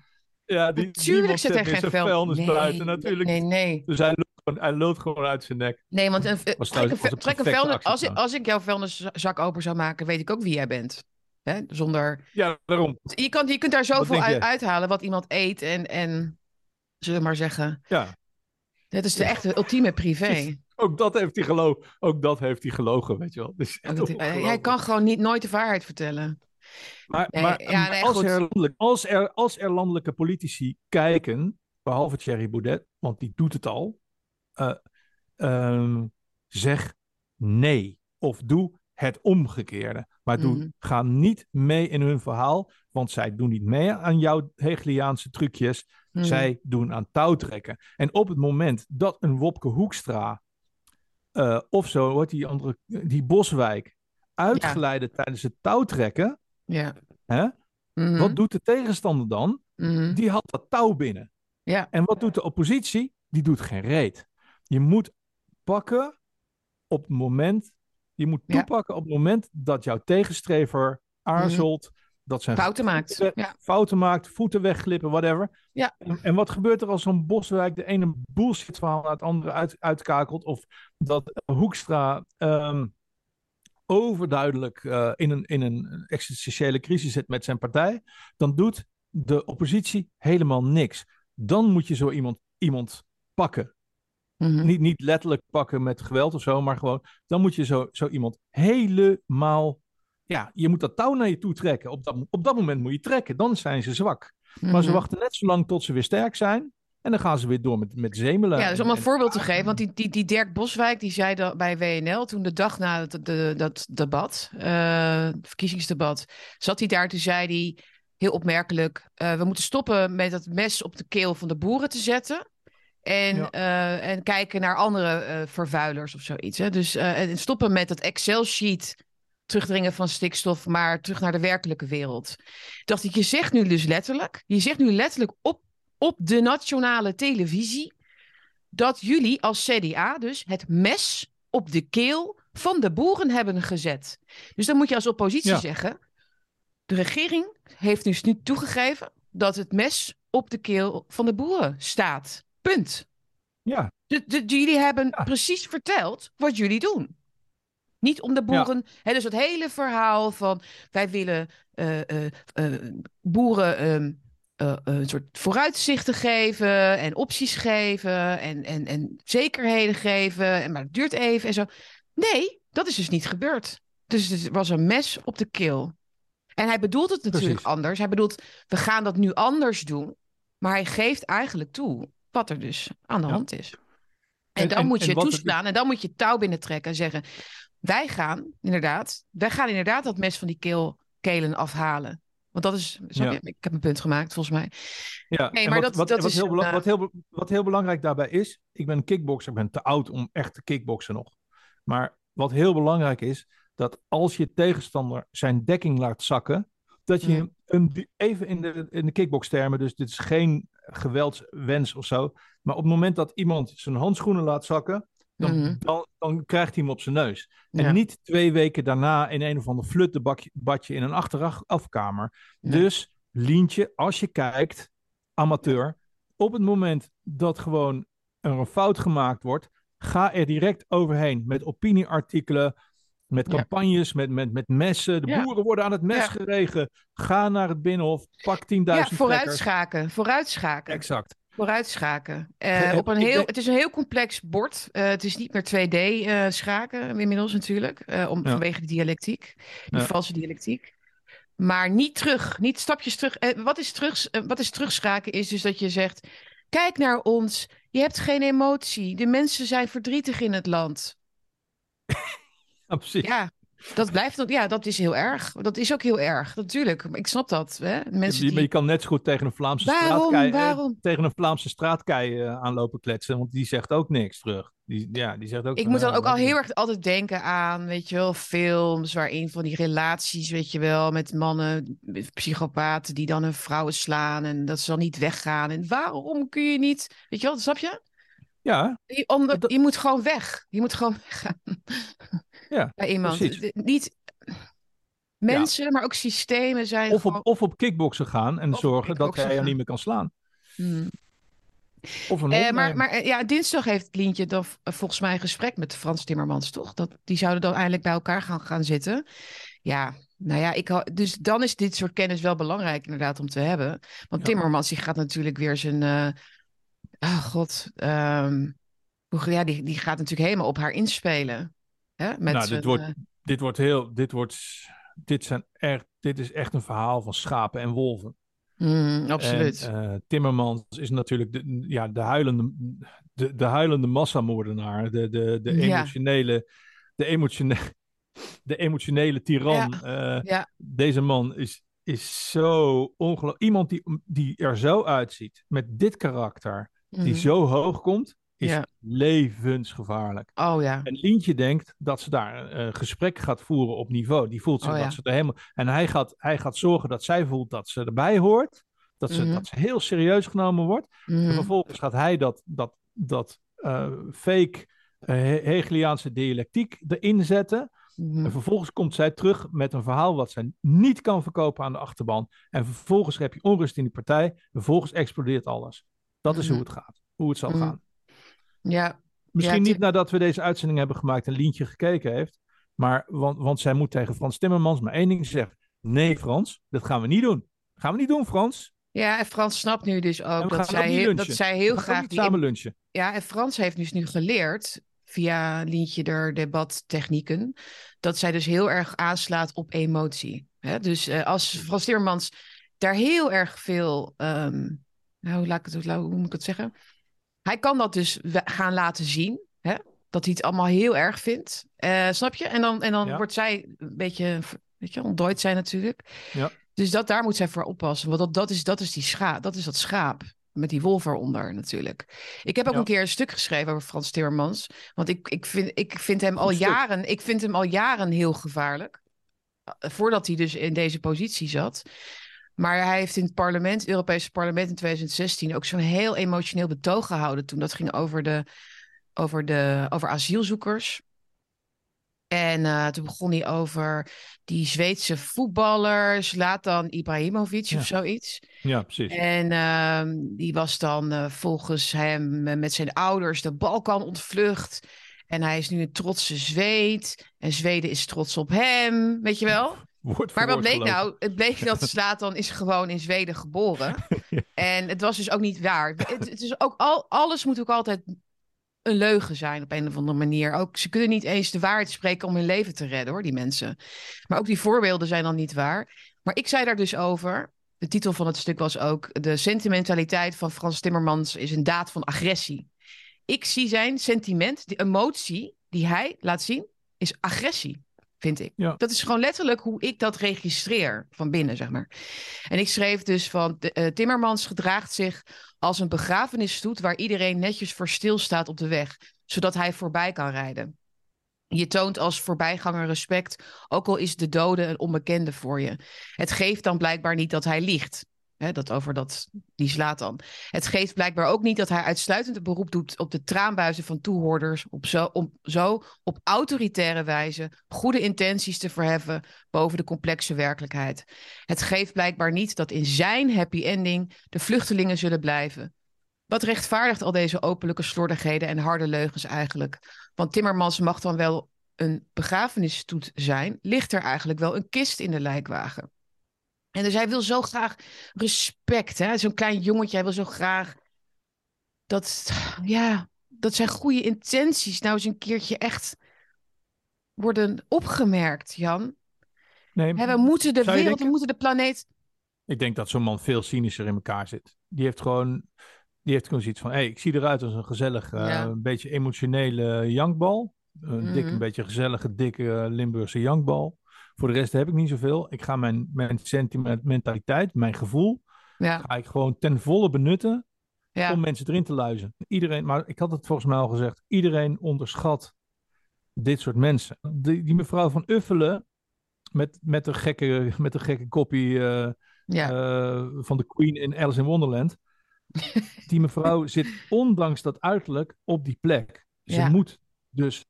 Ja, die, Natuurlijk zit er geen vuil- vuilnis nee, buiten, natuurlijk. Nee, nee. Dus hij loopt, gewoon, hij loopt gewoon uit zijn nek. Nee, want een, Was trek een, trek een vuilnis, als, ik, als ik jouw vuilniszak open zou maken, weet ik ook wie jij bent. Hè? Zonder, Ja, daarom. je, kan, je kunt daar zoveel uit, uithalen wat iemand eet en, en zullen we maar zeggen. Ja, Dat is de echte ultieme privé. Ook dat heeft hij gelogen. Ook dat heeft hij gelogen, weet je wel. Dus Hij kan gewoon niet, nooit de waarheid vertellen. Maar, Nee, maar ja, nee, als, er, als, er, als er landelijke politici kijken, behalve Thierry Baudet, want die doet het al, eh, ehm, zeg nee. Of doe het omgekeerde. Maar doe, Mhm. ga niet mee in hun verhaal, want zij doen niet mee aan jouw Hegeliaanse trucjes. Hmm. Zij doen aan touwtrekken. En op het moment dat een Wopke Hoekstra eh, of zo, wordt die andere, die Boswijk, uitgeleide tijdens het touwtrekken, Ja. hè, Mhm. wat doet de tegenstander dan? Mhm. Die haalt dat touw binnen. Ja. En wat doet de oppositie? Die doet geen reet. Je moet pakken op het moment, je moet Ja. toepakken op het moment dat jouw tegenstrever aarzelt, dat zijn Fouten maakt. voeten- Ja. fouten maakt, voeten wegglippen, whatever. Ja. En, en wat gebeurt er als zo'n Boswijk de ene bullshit verhaal naar het andere uit, uitkakelt? Of dat Hoekstra ehm, overduidelijk eh, in, een, in een existentiële crisis zit met zijn partij, dan doet de oppositie helemaal niks. Dan moet je zo iemand, iemand pakken. Mhm. Niet, niet letterlijk pakken met geweld of zo, maar gewoon, dan moet je zo, zo iemand helemaal, ja, je moet dat touw naar je toe trekken. Op dat, op dat moment moet je trekken, dan zijn ze zwak. Maar ze Mhm. wachten net zo lang tot ze weer sterk zijn. En dan gaan ze weer door met, met zemelen. Ja, dus om En- een en- voorbeeld te geven, want die, die, die Dirk Boswijk, die zei dat bij WNL toen de dag na het, de, dat debat, het verkiezingsdebat, zat hij daar, toen zei hij heel opmerkelijk, eh, we moeten stoppen met dat mes op de keel van de boeren te zetten. En, Ja. eh, en kijken naar andere vervuilers of zoiets. Hè? Dus en stoppen met dat Excel-sheet terugdringen van stikstof, maar terug naar de werkelijke wereld. Dacht ik, je zegt nu dus letterlijk, je zegt nu letterlijk op, op de nationale televisie dat jullie als CDA dus het mes op de keel van de boeren hebben gezet. Dus dan moet je als oppositie Ja. zeggen, de regering heeft dus nu toegegeven dat het mes op de keel van de boeren staat. Punt. Ja, De, de- jullie hebben Ja. precies verteld wat jullie doen. Niet om de boeren. Hè, dus het hele verhaal van wij willen eh, eh, eh, boeren ehm, eh, een soort vooruitzichten geven en opties geven en, en, en zekerheden geven. En, maar het duurt even en zo. Nee, dat is dus niet gebeurd. Dus het was een mes op de keel. En hij bedoelt het natuurlijk Precies. anders. Hij bedoelt, we gaan dat nu anders doen. Maar hij geeft eigenlijk toe wat er dus aan de Ja. hand is. En, En- dan en- moet je toeslaan en dan moet je touw binnentrekken en zeggen... wij gaan inderdaad, wij gaan inderdaad dat mes van die keel, kelen afhalen. Want dat is, Ja. je? ik heb een punt gemaakt volgens mij. ja. Nee, maar wat, dat- wat, dat wat is heel wat, heel, be- wat heel belangrijk daarbij is, ik ben een kickbokser, ik ben te oud om echt te kickboksen nog. Maar wat heel belangrijk is, dat als je tegenstander zijn dekking laat zakken, dat je Mhm. hem een, even in de, in de kickbokstermen, dus dit is geen geweldswens of zo, maar op het moment dat iemand zijn handschoenen laat zakken, dan, Mhm. dan, dan krijgt hij hem op zijn neus. En Ja. niet twee weken daarna in een of ander fluttenbadje in een achterafkamer. Nee. Dus Lientje, als je kijkt, amateur, op het moment dat gewoon er een fout gemaakt wordt, ga er direct overheen met opinieartikelen, met Ja. campagnes, met, met, met messen. De Ja. boeren worden aan het mes geregen. Ga naar het binnenhof, pak 10.000 Ja, trekkers. vooruitschaken, vooruitschaken. Exact. Vooruitschaken. Eh, Ge- op een heel, Het is een heel complex bord. Eh, het is niet meer 2D eh, schaken inmiddels natuurlijk. eh, om, Ja. Vanwege de dialectiek. Die Ja. valse dialectiek. Maar niet terug, niet stapjes terug. Eh, wat, is terug eh, wat is terugschaken is dus dat je zegt, kijk naar ons, je hebt geen emotie. De mensen zijn verdrietig in het land. Ja, precies. Ja, dat blijft, ja, dat is heel erg. Dat is ook heel erg, natuurlijk. Ik snap dat. Hè? Mensen die... Maar je kan net zo goed tegen een Vlaamse straatkei, eh, tegen een Vlaamse straatkei eh, aanlopen kletsen, want die zegt ook niks terug. Die, ja, die zegt ook. Ik van, moet dan ook al heel erg altijd denken aan, weet je wel, films waarin van die relaties, weet je wel, met mannen, met psychopaten die dan hun vrouwen slaan en dat ze dan niet weggaan. En waarom kun je niet, weet je wel, snap je? Ja, Je, om je moet gewoon weg. Je moet gewoon weggaan. Ja, Bij iemand. precies. Niet mensen, maar ook systemen zijn of gewoon... op, of op kickboksen gaan en Of zorgen dat hij gaan. niet meer kan slaan. Hmm. Of een Eh, maar maar eh, ja, dinsdag heeft Lientje dan v- volgens mij een gesprek met Frans Timmermans, toch? Dat, die zouden dan eindelijk bij elkaar gaan, gaan zitten. Ja, nou ja, ik, dus dan is dit soort kennis wel belangrijk inderdaad om te hebben. Want Ja. Timmermans die gaat natuurlijk weer zijn... eh oh god, ehm, hoe- ja, die, die gaat natuurlijk helemaal op haar inspelen. Hè? Met Nou, dit wordt- eh, dit wordt heel, dit wordt, dit zijn echt, dit is echt een verhaal van schapen en wolven. mm, absoluut. En, eh, Timmermans is natuurlijk de, ja, de, huilende, de, de huilende massamoordenaar, de, de, de Ja. emotionele, de emotionele, de emotionele tiran. Eh, ja, Deze man is, is zo ongelooflijk. Iemand die, die er zo uitziet, met dit karakter, die mhm. zo hoog komt, is Ja. levensgevaarlijk. Oh ja, En Lientje denkt dat ze daar een gesprek gaat voeren op niveau. Die voelt zich Oh, ja. dat ze er helemaal. En hij gaat, hij gaat zorgen dat zij voelt dat ze erbij hoort. Dat ze, Mhm. dat ze heel serieus genomen wordt. mhm. En vervolgens gaat hij dat, dat, dat eh, fake eh, He- Hegeliaanse dialectiek erin zetten. Mhm. En vervolgens komt zij terug met een verhaal wat zij niet kan verkopen aan de achterban. En vervolgens heb je onrust in die partij. En vervolgens explodeert alles. Dat is Mhm. hoe het gaat. Hoe het zal Mhm. gaan. Ja, Misschien Ja, niet nadat we deze uitzending hebben gemaakt en Lientje gekeken heeft. Maar, want, want zij moet tegen Frans Timmermans maar één ding zeggen. Nee Frans, dat gaan we niet doen. Gaan we niet doen Frans. ja, en Frans snapt nu dus ook we dat zij, heel, dat zij We heel ook graag die samen lunchen. Ja, en Frans heeft dus nu geleerd via Lientje der debattechnieken dat zij dus heel erg aanslaat op emotie. Hè? Dus eh, als Frans Timmermans daar heel erg veel, ehm, nou, hoe, laat ik het, hoe moet ik het zeggen? Hij kan dat dus gaan laten zien, hè? dat hij het allemaal heel erg vindt. Eh, snap je? En dan, en dan Ja. wordt zij een beetje, weet je, ontdooid zijn natuurlijk. Ja. Dus dat, daar moet zij voor oppassen. Want dat, dat, is, dat, is die schaap, dat is dat schaap. Met die wolf eronder natuurlijk. Ik heb ook Ja. een keer een stuk geschreven over Frans Timmermans. Want ik, ik, vind, ik vind hem al jaren, ik vind hem al jaren heel gevaarlijk. Eh, Voordat hij dus in deze positie zat. Maar hij heeft in het parlement, het Europese parlement in 2016 ook zo'n heel emotioneel betoog gehouden. Toen dat ging over, de, over, de, over asielzoekers. En eh, toen begon hij over die Zweedse voetballer, Zlatan Ibrahimovic Ja. of zoiets. Ja, precies. En ehm, die was dan eh, volgens hem eh, met zijn ouders de Balkan ontvlucht. En hij is nu een trotse Zweed. En Zweden is trots op hem, weet je wel? Woord Maar wat bleek gelopen. nou? Het bleek dat Slatan is gewoon in Zweden geboren. En het was dus ook niet waar. Het, het is ook al, alles moet ook altijd een leugen zijn op een of andere manier. Ook, ze kunnen niet eens de waarheid spreken om hun leven te redden, hoor, die mensen. Maar ook die voorbeelden zijn dan niet waar. Maar ik zei daar dus over. De titel van het stuk was ook: De sentimentaliteit van Frans Timmermans is een daad van agressie. Ik zie zijn sentiment, de emotie die hij laat zien, is agressie, vind ik. Ja. Dat is gewoon letterlijk hoe ik dat registreer van binnen, zeg maar. En ik schreef dus van: de, eh, Timmermans gedraagt zich als een begrafenisstoet waar iedereen netjes voor stilstaat op de weg, zodat hij voorbij kan rijden. Je toont als voorbijganger respect, ook al is de dode een onbekende voor je. Het geeft dan blijkbaar niet dat hij liegt. Dat over dat, die slaat dan. Het geeft blijkbaar ook niet dat hij uitsluitend een beroep doet op de traanbuizen van toehoorders, zo, om zo op autoritaire wijze goede intenties te verheffen boven de complexe werkelijkheid. Het geeft blijkbaar niet dat in zijn happy ending de vluchtelingen zullen blijven. Wat rechtvaardigt al deze openlijke slordigheden en harde leugens eigenlijk? Want Timmermans mag dan wel een begrafenisstoet zijn, ligt er eigenlijk wel een kist in de lijkwagen. En dus hij wil zo graag respect, hè? Zo'n klein jongetje, hij wil zo graag dat, ja, dat zijn goede intenties nou eens een keertje echt worden opgemerkt, Jan. Nee, we moeten de wereld, we moeten de planeet. Ik denk dat zo'n man veel cynischer in elkaar zit. Die heeft gewoon, die heeft gewoon zoiets van: hey, ik zie eruit als een gezellig, eh, een beetje emotionele jankbal. Een dik, Mhm. een beetje gezellige, dikke Limburgse jankbal. Voor de rest heb ik niet zoveel. Ik ga mijn, mijn sentimentaliteit, mijn gevoel, Ja, ga ik gewoon ten volle benutten ja. om mensen erin te luizen. Iedereen, maar ik had het volgens mij al gezegd, iedereen onderschat dit soort mensen. Die, die mevrouw van Uffelen met, met een gekke, met gekke kopie eh, ja. eh, van de Queen in Alice in Wonderland. Die mevrouw zit ondanks dat uiterlijk op die plek. Ze moet dus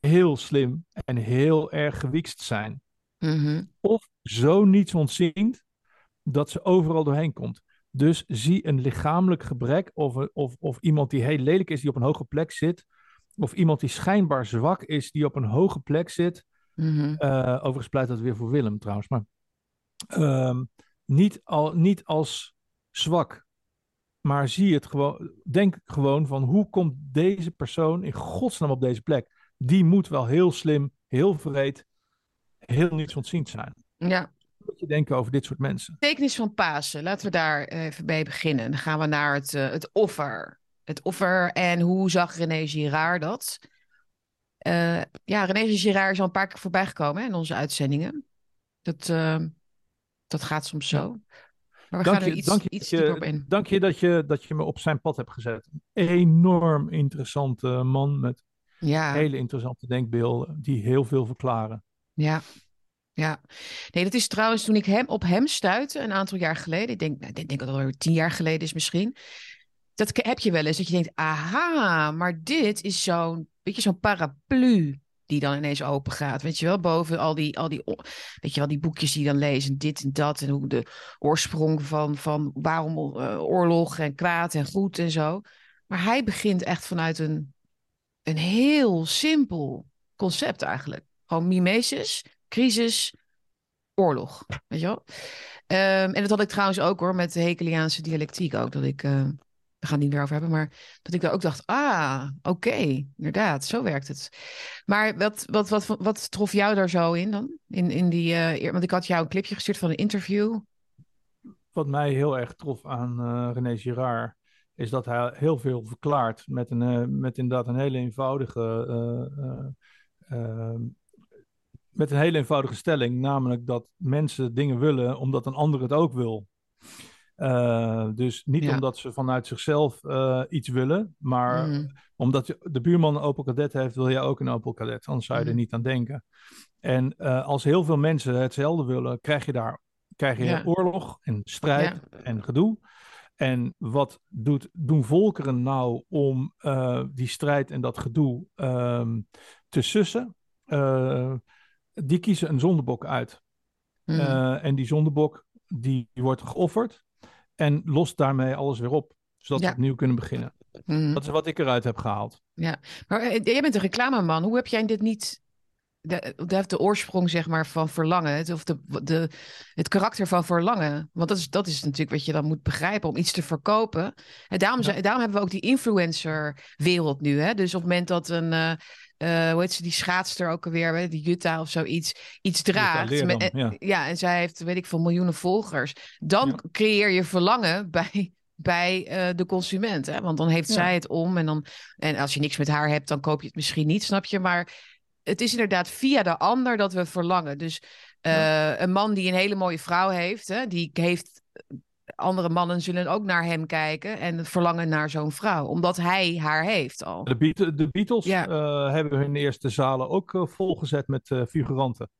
heel slim en heel erg gewiekst zijn. Mhm. Of zo niets ontziend dat ze overal doorheen komt. Dus zie een lichamelijk gebrek of, of, of iemand die heel lelijk is die op een hoge plek zit. Of iemand die schijnbaar zwak is die op een hoge plek zit. Eh, overigens pleit dat weer voor Willem trouwens. Maar ehm, niet, al, niet als zwak. Maar zie het gewoon. Denk gewoon van hoe komt deze persoon in godsnaam op deze plek? Die moet wel heel slim, heel vreed, heel nietsontziend zijn. Ja. Wat moet je denken over dit soort mensen? Betekenis van Pasen. Laten we daar even bij beginnen. Dan gaan we naar het, eh, het offer. Het offer en hoe zag René Girard dat? Eh, ja, René Girard is al een paar keer voorbij gekomen hè, in onze uitzendingen. Dat, eh, dat gaat soms zo. Maar we Dank gaan er je, iets, dank je, iets dieper op in. dank je, dat je dat je me op zijn pad hebt gezet. Enorm interessante man met Ja. hele interessante denkbeelden die heel veel verklaren. Ja, ja. Nee, dat is trouwens toen ik hem, op hem stuitte een aantal jaar geleden. Ik denk, nou, ik denk dat het alweer tien jaar geleden is misschien. Dat heb je wel eens, dat je denkt, aha, maar dit is zo'n, weet je, zo'n paraplu die dan ineens open gaat. Weet je wel, boven al die, al die, weet je wel, die boekjes die je dan lezen, dit en dat. En hoe de oorsprong van, van waarom eh, oorlog en kwaad en goed en zo. Maar hij begint echt vanuit een, een heel simpel concept eigenlijk. Gewoon mimesis, crisis, oorlog. Weet je wel? Ehm, en dat had ik trouwens ook hoor, met de Hegeliaanse dialectiek ook. Dat ik, eh, we gaan het niet meer over hebben, maar dat ik daar ook dacht, ah, oké, inderdaad, zo werkt het. Maar wat, wat, wat, wat trof jou daar zo in dan? In, in die, eer- want ik had jou een clipje gestuurd van een interview. Wat mij heel erg trof aan eh, René Girard, is dat hij heel veel verklaart met, een, eh, met inderdaad een hele eenvoudige, eh, eh, eh, met een hele eenvoudige stelling, namelijk dat mensen dingen willen omdat een ander het ook wil. Eh, dus niet Ja. omdat ze vanuit zichzelf eh, iets willen, maar Mhm. omdat je- de buurman een Opel Kadett heeft, wil jij ook een Opel Kadett. Anders zou je er Mhm. niet aan denken. En eh, als heel veel mensen hetzelfde willen, krijg je daar krijg je Ja. oorlog en strijd en gedoe. En wat doet, doen volkeren nou om die strijd en dat gedoe ehm, te sussen? Die kiezen een zondebok uit. Mhm. Eh, en die zondebok die, die wordt geofferd en lost daarmee alles weer op. Zodat Ja. we opnieuw kunnen beginnen. Mhm. Dat is wat ik eruit heb gehaald. Maar eh, jij bent een reclameman. Hoe heb jij dit niet... De, de, de oorsprong, zeg maar, van verlangen. Het, of de, de, het karakter van verlangen. Want dat is, dat is natuurlijk wat je dan moet begrijpen om iets te verkopen. En daarom, Ja. daarom hebben we ook die influencer-wereld nu. Hè? Dus op het moment dat een... eh, eh, hoe heet ze, die schaatster ook alweer, die Jutta of zoiets, iets draagt. Leerdam, met- en- ja. ja, en zij heeft, weet ik veel, miljoenen volgers. Dan Ja. creëer je verlangen bij, bij eh, de consument. Hè? Want dan heeft Ja. zij het om en dan en als je niks met haar hebt, dan koop je het misschien niet, snap je? Maar het is inderdaad via de ander dat we verlangen. Dus eh, een man die een hele mooie vrouw heeft, hè, die heeft. Andere mannen zullen ook naar hem kijken en verlangen naar zo'n vrouw, omdat hij haar heeft al. De, Beat- de Beatles Ja. eh, hebben hun eerste zalen ook eh, volgezet met eh, figuranten.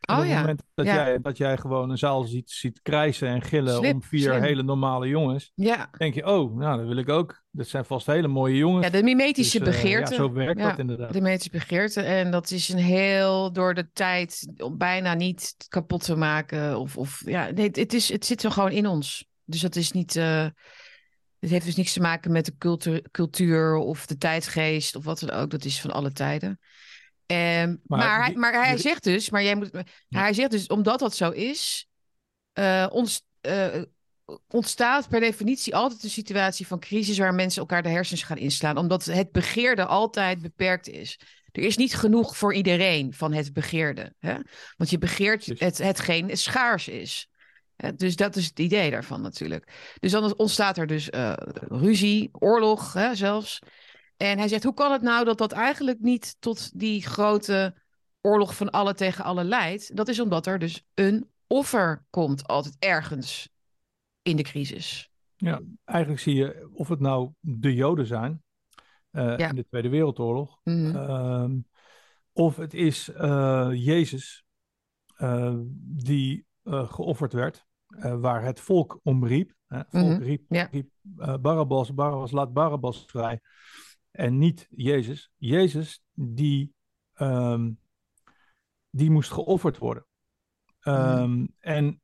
En Oh op het ja. moment dat, Ja. jij, dat jij gewoon een zaal ziet, ziet krijsen en gillen om vier slim. hele normale jongens, Ja, denk je, oh, nou, dat wil ik ook. Dat zijn vast hele mooie jongens. ja de mimetische Dus, begeerte. ja, zo werkt dat inderdaad. De metische begeerte. En dat is een heel door de tijd bijna niet kapot te maken. Of, of ja, nee, het, is, het zit er gewoon in ons. Dus dat is niet. eh, het heeft dus niks te maken met de cultuur, cultuur of de tijdsgeest of wat dan ook. Dat is van alle tijden. Ehm, maar, Maar hij, maar hij zegt dus, maar jij moet, Ja. hij zegt dus, omdat dat zo is, eh, ons, eh, ontstaat per definitie altijd een situatie van crisis waar mensen elkaar de hersens gaan inslaan, omdat het begeerde altijd beperkt is. Er is niet genoeg voor iedereen van het begeerde. Hè? Want je begeert het, hetgeen schaars is. Dus dat is het idee daarvan natuurlijk. Dus dan ontstaat er dus uh, ruzie, oorlog hè, zelfs. En hij zegt, hoe kan het nou dat dat eigenlijk niet tot die grote oorlog van alle tegen alle leidt? Dat is omdat er dus een offer komt altijd ergens in de crisis. Ja, eigenlijk zie je of het nou de Joden zijn uh, in de Tweede Wereldoorlog, Mhm. ehm, of het is eh, Jezus eh, die eh, geofferd werd, eh, waar het volk om riep. hè. Het volk Mhm, riep, ja. riep eh, Barabbas, Barabbas, laat Barabbas vrij. En niet Jezus. Jezus, die, ehm, die moest geofferd worden. Ehm, En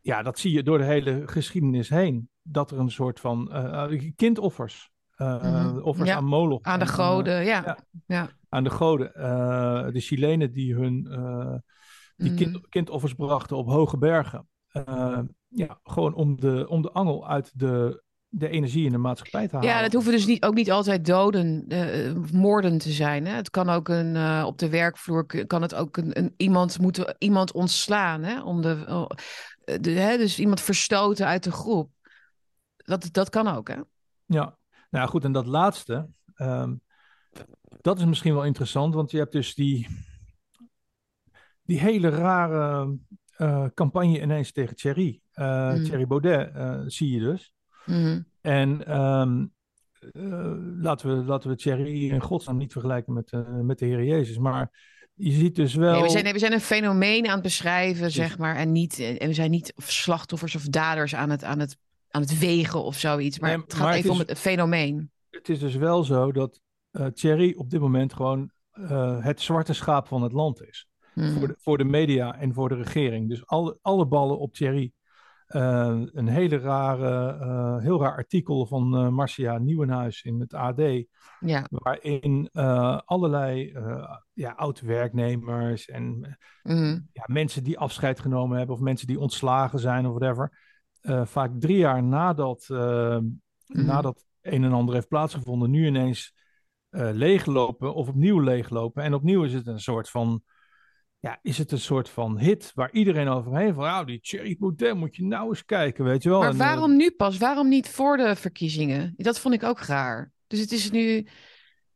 ja, dat zie je door de hele geschiedenis heen. Dat er een soort van eh, eh, kindoffers, eh, Mhm, offers ja. aan Moloch. Aan de en, eh, goden, ja. ja. ja. aan de goden. Eh, de Chilenen die hun eh, die Mhm. kind, kindoffers brachten op hoge bergen. Eh, ja, gewoon om de, om de angel uit de, de energie in de maatschappij te halen. Ja, dat hoeven dus niet, ook niet altijd doden, eh, moorden te zijn. Hè? Het kan ook een, eh, op de werkvloer kan het ook een, een, iemand moeten iemand ontslaan. Hè? Om de, de, hè? Dus iemand verstoten uit de groep. Dat, dat kan ook, hè? Ja, nou goed, en dat laatste, ehm, dat is misschien wel interessant, want je hebt dus die, die hele rare eh, campagne ineens tegen Thierry. Mm. Thierry Baudet eh, zie je dus. Mhm. En ehm, eh, laten, we, laten we Thierry in godsnaam niet vergelijken met, met de Heer Jezus, maar je ziet dus wel... Nee, we, zijn, we zijn een fenomeen aan het beschrijven, zeg maar. En, niet, en we zijn niet slachtoffers of daders aan het, aan het, aan het wegen of zoiets. Maar Nee, het gaat maar het even om het fenomeen. het is dus wel zo dat eh Thierry op dit moment gewoon het zwarte schaap van het land is. Mhm. Voor, de, voor de media en voor de regering. Dus alle, alle ballen op Thierry. Eh, een hele rare, eh, heel raar artikel van eh, Marcia Nieuwenhuis in het AD. Ja. Waarin allerlei ja, oud-werknemers en Mhm. ja, mensen die afscheid genomen hebben. of mensen die ontslagen zijn of whatever. vaak drie jaar nadat, Mhm. nadat een en ander heeft plaatsgevonden. nu ineens leeglopen of opnieuw leeglopen. En opnieuw is het een soort van. Ja, is het een soort van hit waar iedereen overheen van. Nou, die Thierry Baudet moet je nou eens kijken, weet je wel. Maar En, eh, waarom nu pas? Waarom niet voor de verkiezingen? Dat vond ik ook raar. Dus het is nu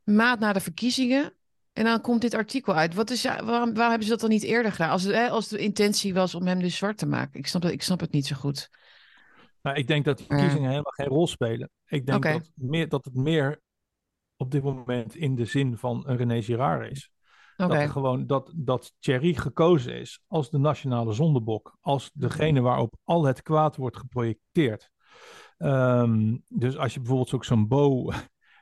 een maand na de verkiezingen. En dan komt dit artikel uit. Wat is, waarom, waarom hebben ze dat dan niet eerder gedaan? Als, hè, als de intentie was om hem dus zwart te maken. Ik snap, het- ik snap het niet zo goed. Nou, ik denk dat die verkiezingen helemaal geen rol spelen. Ik denk dat, meer, dat het meer op dit moment in de zin van een René Girard is. Dat, gewoon, dat, dat Thierry gekozen is als de nationale zondebok. Als degene waarop al het kwaad wordt geprojecteerd. Ehm, dus als je bijvoorbeeld ook zo'n Bo...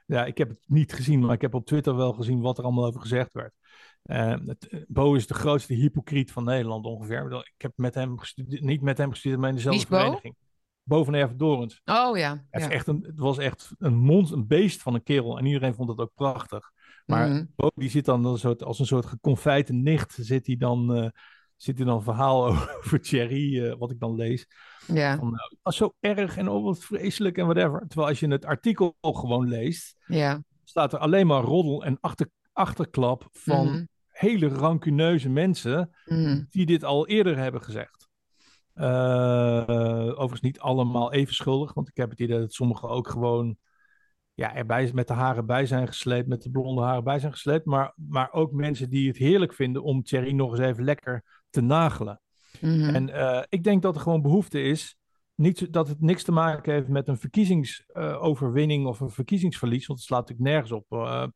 Ja, ik heb het niet gezien, maar ik heb op Twitter wel gezien wat er allemaal over gezegd werd. Eh, het, eh, Bo is de grootste hypocriet van Nederland ongeveer. Ik heb met hem niet met hem gestudeerd, maar in dezelfde Bo? vereniging. Bo van Erven-Dorens. Oh ja. Het, is echt een, het was echt een mond, een beest van een kerel. En iedereen vond het ook prachtig. Maar Mhm. Bo, die zit dan als een soort, als een soort geconfijte nicht, zit hij dan, eh, zit hij dan een verhaal over Thierry, eh, wat ik dan lees. ja. Van, nou, het was zo erg en oh, wat vreselijk en whatever. Terwijl als je het artikel gewoon leest, ja. staat er alleen maar roddel en achter, achterklap van Mhm. hele rancuneuze mensen Mhm. die dit al eerder hebben gezegd. Eh, overigens niet allemaal even schuldig, want ik heb het idee dat sommigen ook gewoon ja, erbij met de haren bij zijn gesleept, met de blonde haren bij zijn gesleept, maar, maar ook mensen die het heerlijk vinden om Thierry nog eens even lekker te nagelen. Mhm. En eh, ik denk dat er gewoon behoefte is, niet, dat het niks te maken heeft met een verkiezingsoverwinning of een verkiezingsverlies, want het slaat natuurlijk nergens op. Eh,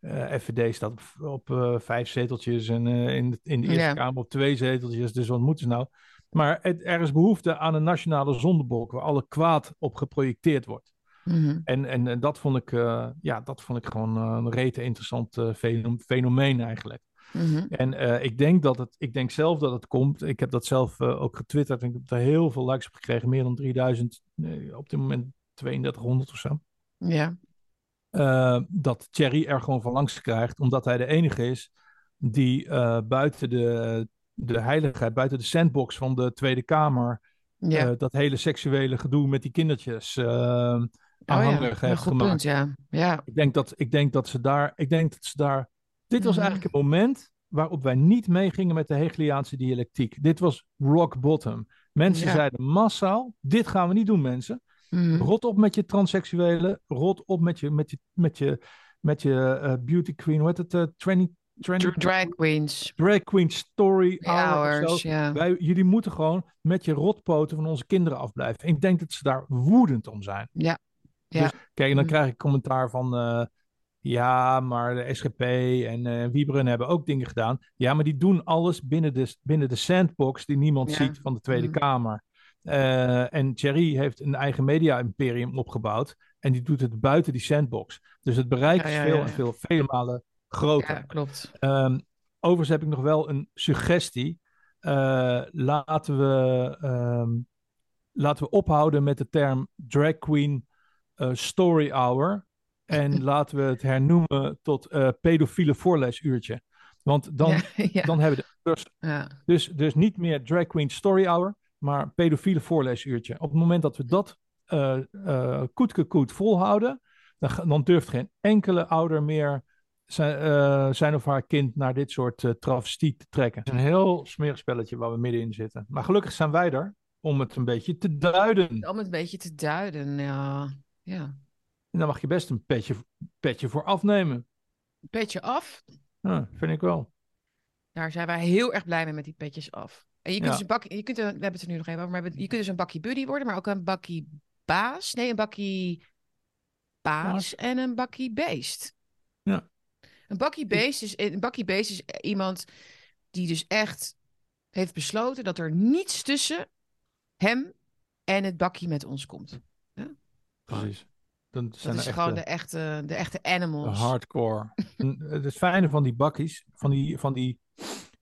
eh, FVD staat op, op vijf zeteltjes en in, de, in de Eerste. Kamer op twee zeteltjes, dus wat moeten ze nou? Maar het, er is behoefte aan een nationale zondebok waar alle kwaad op geprojecteerd wordt. Mhm. En, en, en dat vond ik, eh, ja, dat vond ik gewoon eh, een rete interessant eh, fenom- fenomeen eigenlijk. Mhm. En eh, ik denk dat het, ik denk zelf dat het komt. Ik heb dat zelf eh, ook getwitterd en ik heb daar heel veel likes op gekregen. Meer dan 3000, nee, op dit moment 3200 of zo. Ja. Eh, dat Thierry er gewoon van langs krijgt, omdat hij de enige is die eh, buiten de, de heiligheid, buiten de sandbox van de Tweede Kamer Ja. eh, dat hele seksuele gedoe met die kindertjes eh oh ja, heeft gemaakt. punt, ja. Ja, Ik denk dat, ik denk dat ze daar, ik denk dat ze daar, dit was Mhm. eigenlijk een moment waarop wij niet meegingen met de Hegeliaanse dialectiek. Dit was rock bottom. Mensen Ja. zeiden massaal, dit gaan we niet doen mensen. Mhm. Rot op met je transseksuelen, rot op met je, met je, met je, met je eh, beauty queen, hoe heet het, training, training, Drag queens, drag queen story hours, ja. Wij, jullie moeten gewoon met je rotpoten van onze kinderen afblijven. Ik denk dat ze daar woedend om zijn. Ja. Ja. Dus, kijk, en dan Mm. krijg ik commentaar van... eh, ja, maar de SGP en Wieberen hebben ook dingen gedaan. Ja, maar die doen alles binnen de, binnen de sandbox die niemand Ja. ziet van de Tweede Mm. Kamer. Eh, en Thierry heeft een eigen media-imperium opgebouwd. En die doet het buiten die sandbox. Dus het bereik Ja, is ja, veel en veel, vele malen groter. Ja, klopt. Ehm, overigens heb ik nog wel een suggestie. Laten, we, ehm, laten we ophouden met de term drag queen story hour. En laten we het hernoemen tot eh, pedofiele voorlesuurtje. Want dan, ja, ja. dan hebben we dus, ja. dus, dus niet meer drag queen story hour, maar pedofiele voorlesuurtje. Op het moment dat we dat eh eh koetke koet volhouden, dan, dan durft geen enkele ouder meer zijn, eh, zijn of haar kind naar dit soort eh travestie te trekken. Het is een heel smerig spelletje waar we middenin zitten. Maar gelukkig zijn wij er om het een beetje te duiden. Om het een beetje te duiden, ja. Ja. En daar mag je best een petje, petje voor afnemen. Petje af. Ja, vind ik wel. Daar zijn wij heel erg blij mee met die petjes af. En je kunt Ja. dus een bakkie, je kunt, een- we hebben het er nu nog even over, maar je kunt dus een bakkie buddy worden, maar ook een bakkie baas. Nee, een bakkie baas Baas. en een bakkie beest. Ja. Een bakkie beest is, een bakkie beest is iemand die dus echt heeft besloten dat er niets tussen hem en het bakkie met ons komt. Precies. Dan Dat zijn is er gewoon echte, de echte, de echte animals. hardcore. En het fijne van die bakkies, van die, van die,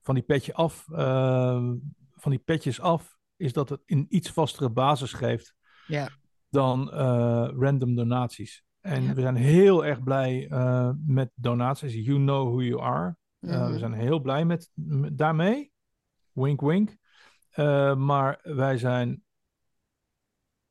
van die petje af, eh, van die petjes af, is dat het een iets vastere basis geeft Ja. dan eh, random donaties. En Ja. we zijn heel erg blij eh, met donaties. You know who you are. Eh, Mhm. We zijn heel blij met, met- daarmee. Wink, wink. Eh, maar wij zijn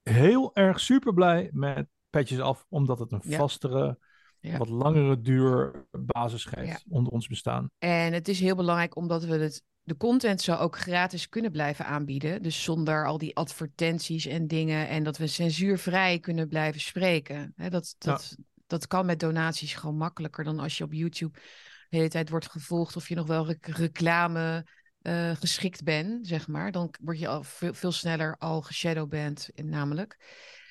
heel erg super blij met petjes af, omdat het een Ja. vastere, Ja. wat langere duur basis geeft onder ons bestaan. En het is heel belangrijk omdat we het, de content zo ook gratis kunnen blijven aanbieden. Dus zonder al die advertenties en dingen. En dat we censuurvrij kunnen blijven spreken. Dat, dat, dat kan met donaties gewoon makkelijker dan als je op YouTube de hele tijd wordt gevolgd. Of je nog wel rec- reclame eh, geschikt bent, zeg maar. Dan word je al veel, veel sneller al geshadowband, in- namelijk.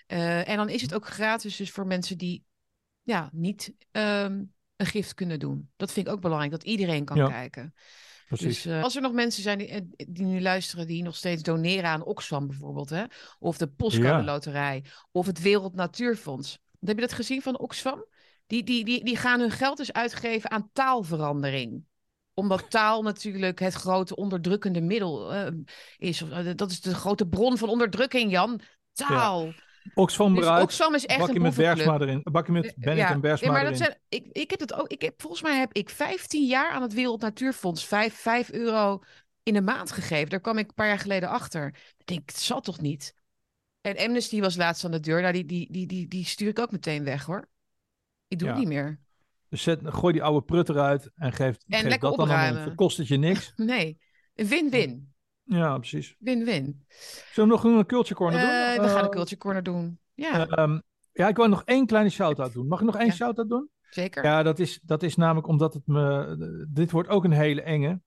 Eh, en dan is het ook gratis dus voor mensen die ja, niet ehm, een gift kunnen doen. Dat vind ik ook belangrijk, dat iedereen kan Ja. kijken. Precies. Dus eh, als er nog mensen zijn die, eh, die nu luisteren die nog steeds doneren aan Oxfam bijvoorbeeld, hè? of de Postcode Ja. Loterij, of het Wereld Natuurfonds. Heb je dat gezien van Oxfam? Die, die, die, die gaan hun geld dus uitgeven aan taalverandering omdat taal natuurlijk het grote onderdrukkende middel eh, is. Eh, Dat is de grote bron van onderdrukking, Jan. Taal. Oxfam Dus eruit, Oxfam is echt bakje een met. Bergsma erin. Bakje met Bennett Ja, en Bergsma ja, maar dat erin. zijn, ik, ik heb het ook. Ik heb, volgens mij heb ik 15 jaar aan het Wereld Natuurfonds 5, 5 euro in de maand gegeven. Daar kwam ik een paar jaar geleden achter. Ik denk, het zal toch niet? En Amnesty was laatst aan de deur. Nou, die, die, die, die, die stuur ik ook meteen weg hoor. Ik doe Ja. het niet meer. Dus zet, gooi die oude prut eruit en geef, En geef lekker dat dan aan kost het je niks. Nee, win-win. Ja, precies. Win-win. Zullen we nog een culture corner doen? Eh, we gaan Eh, een culture corner doen. Ja, ehm, ja, ik wil nog één kleine shout-out doen. Mag ik nog één Ja. shout-out doen? zeker. Ja, dat is, dat is namelijk omdat het me... Dit wordt ook een hele enge.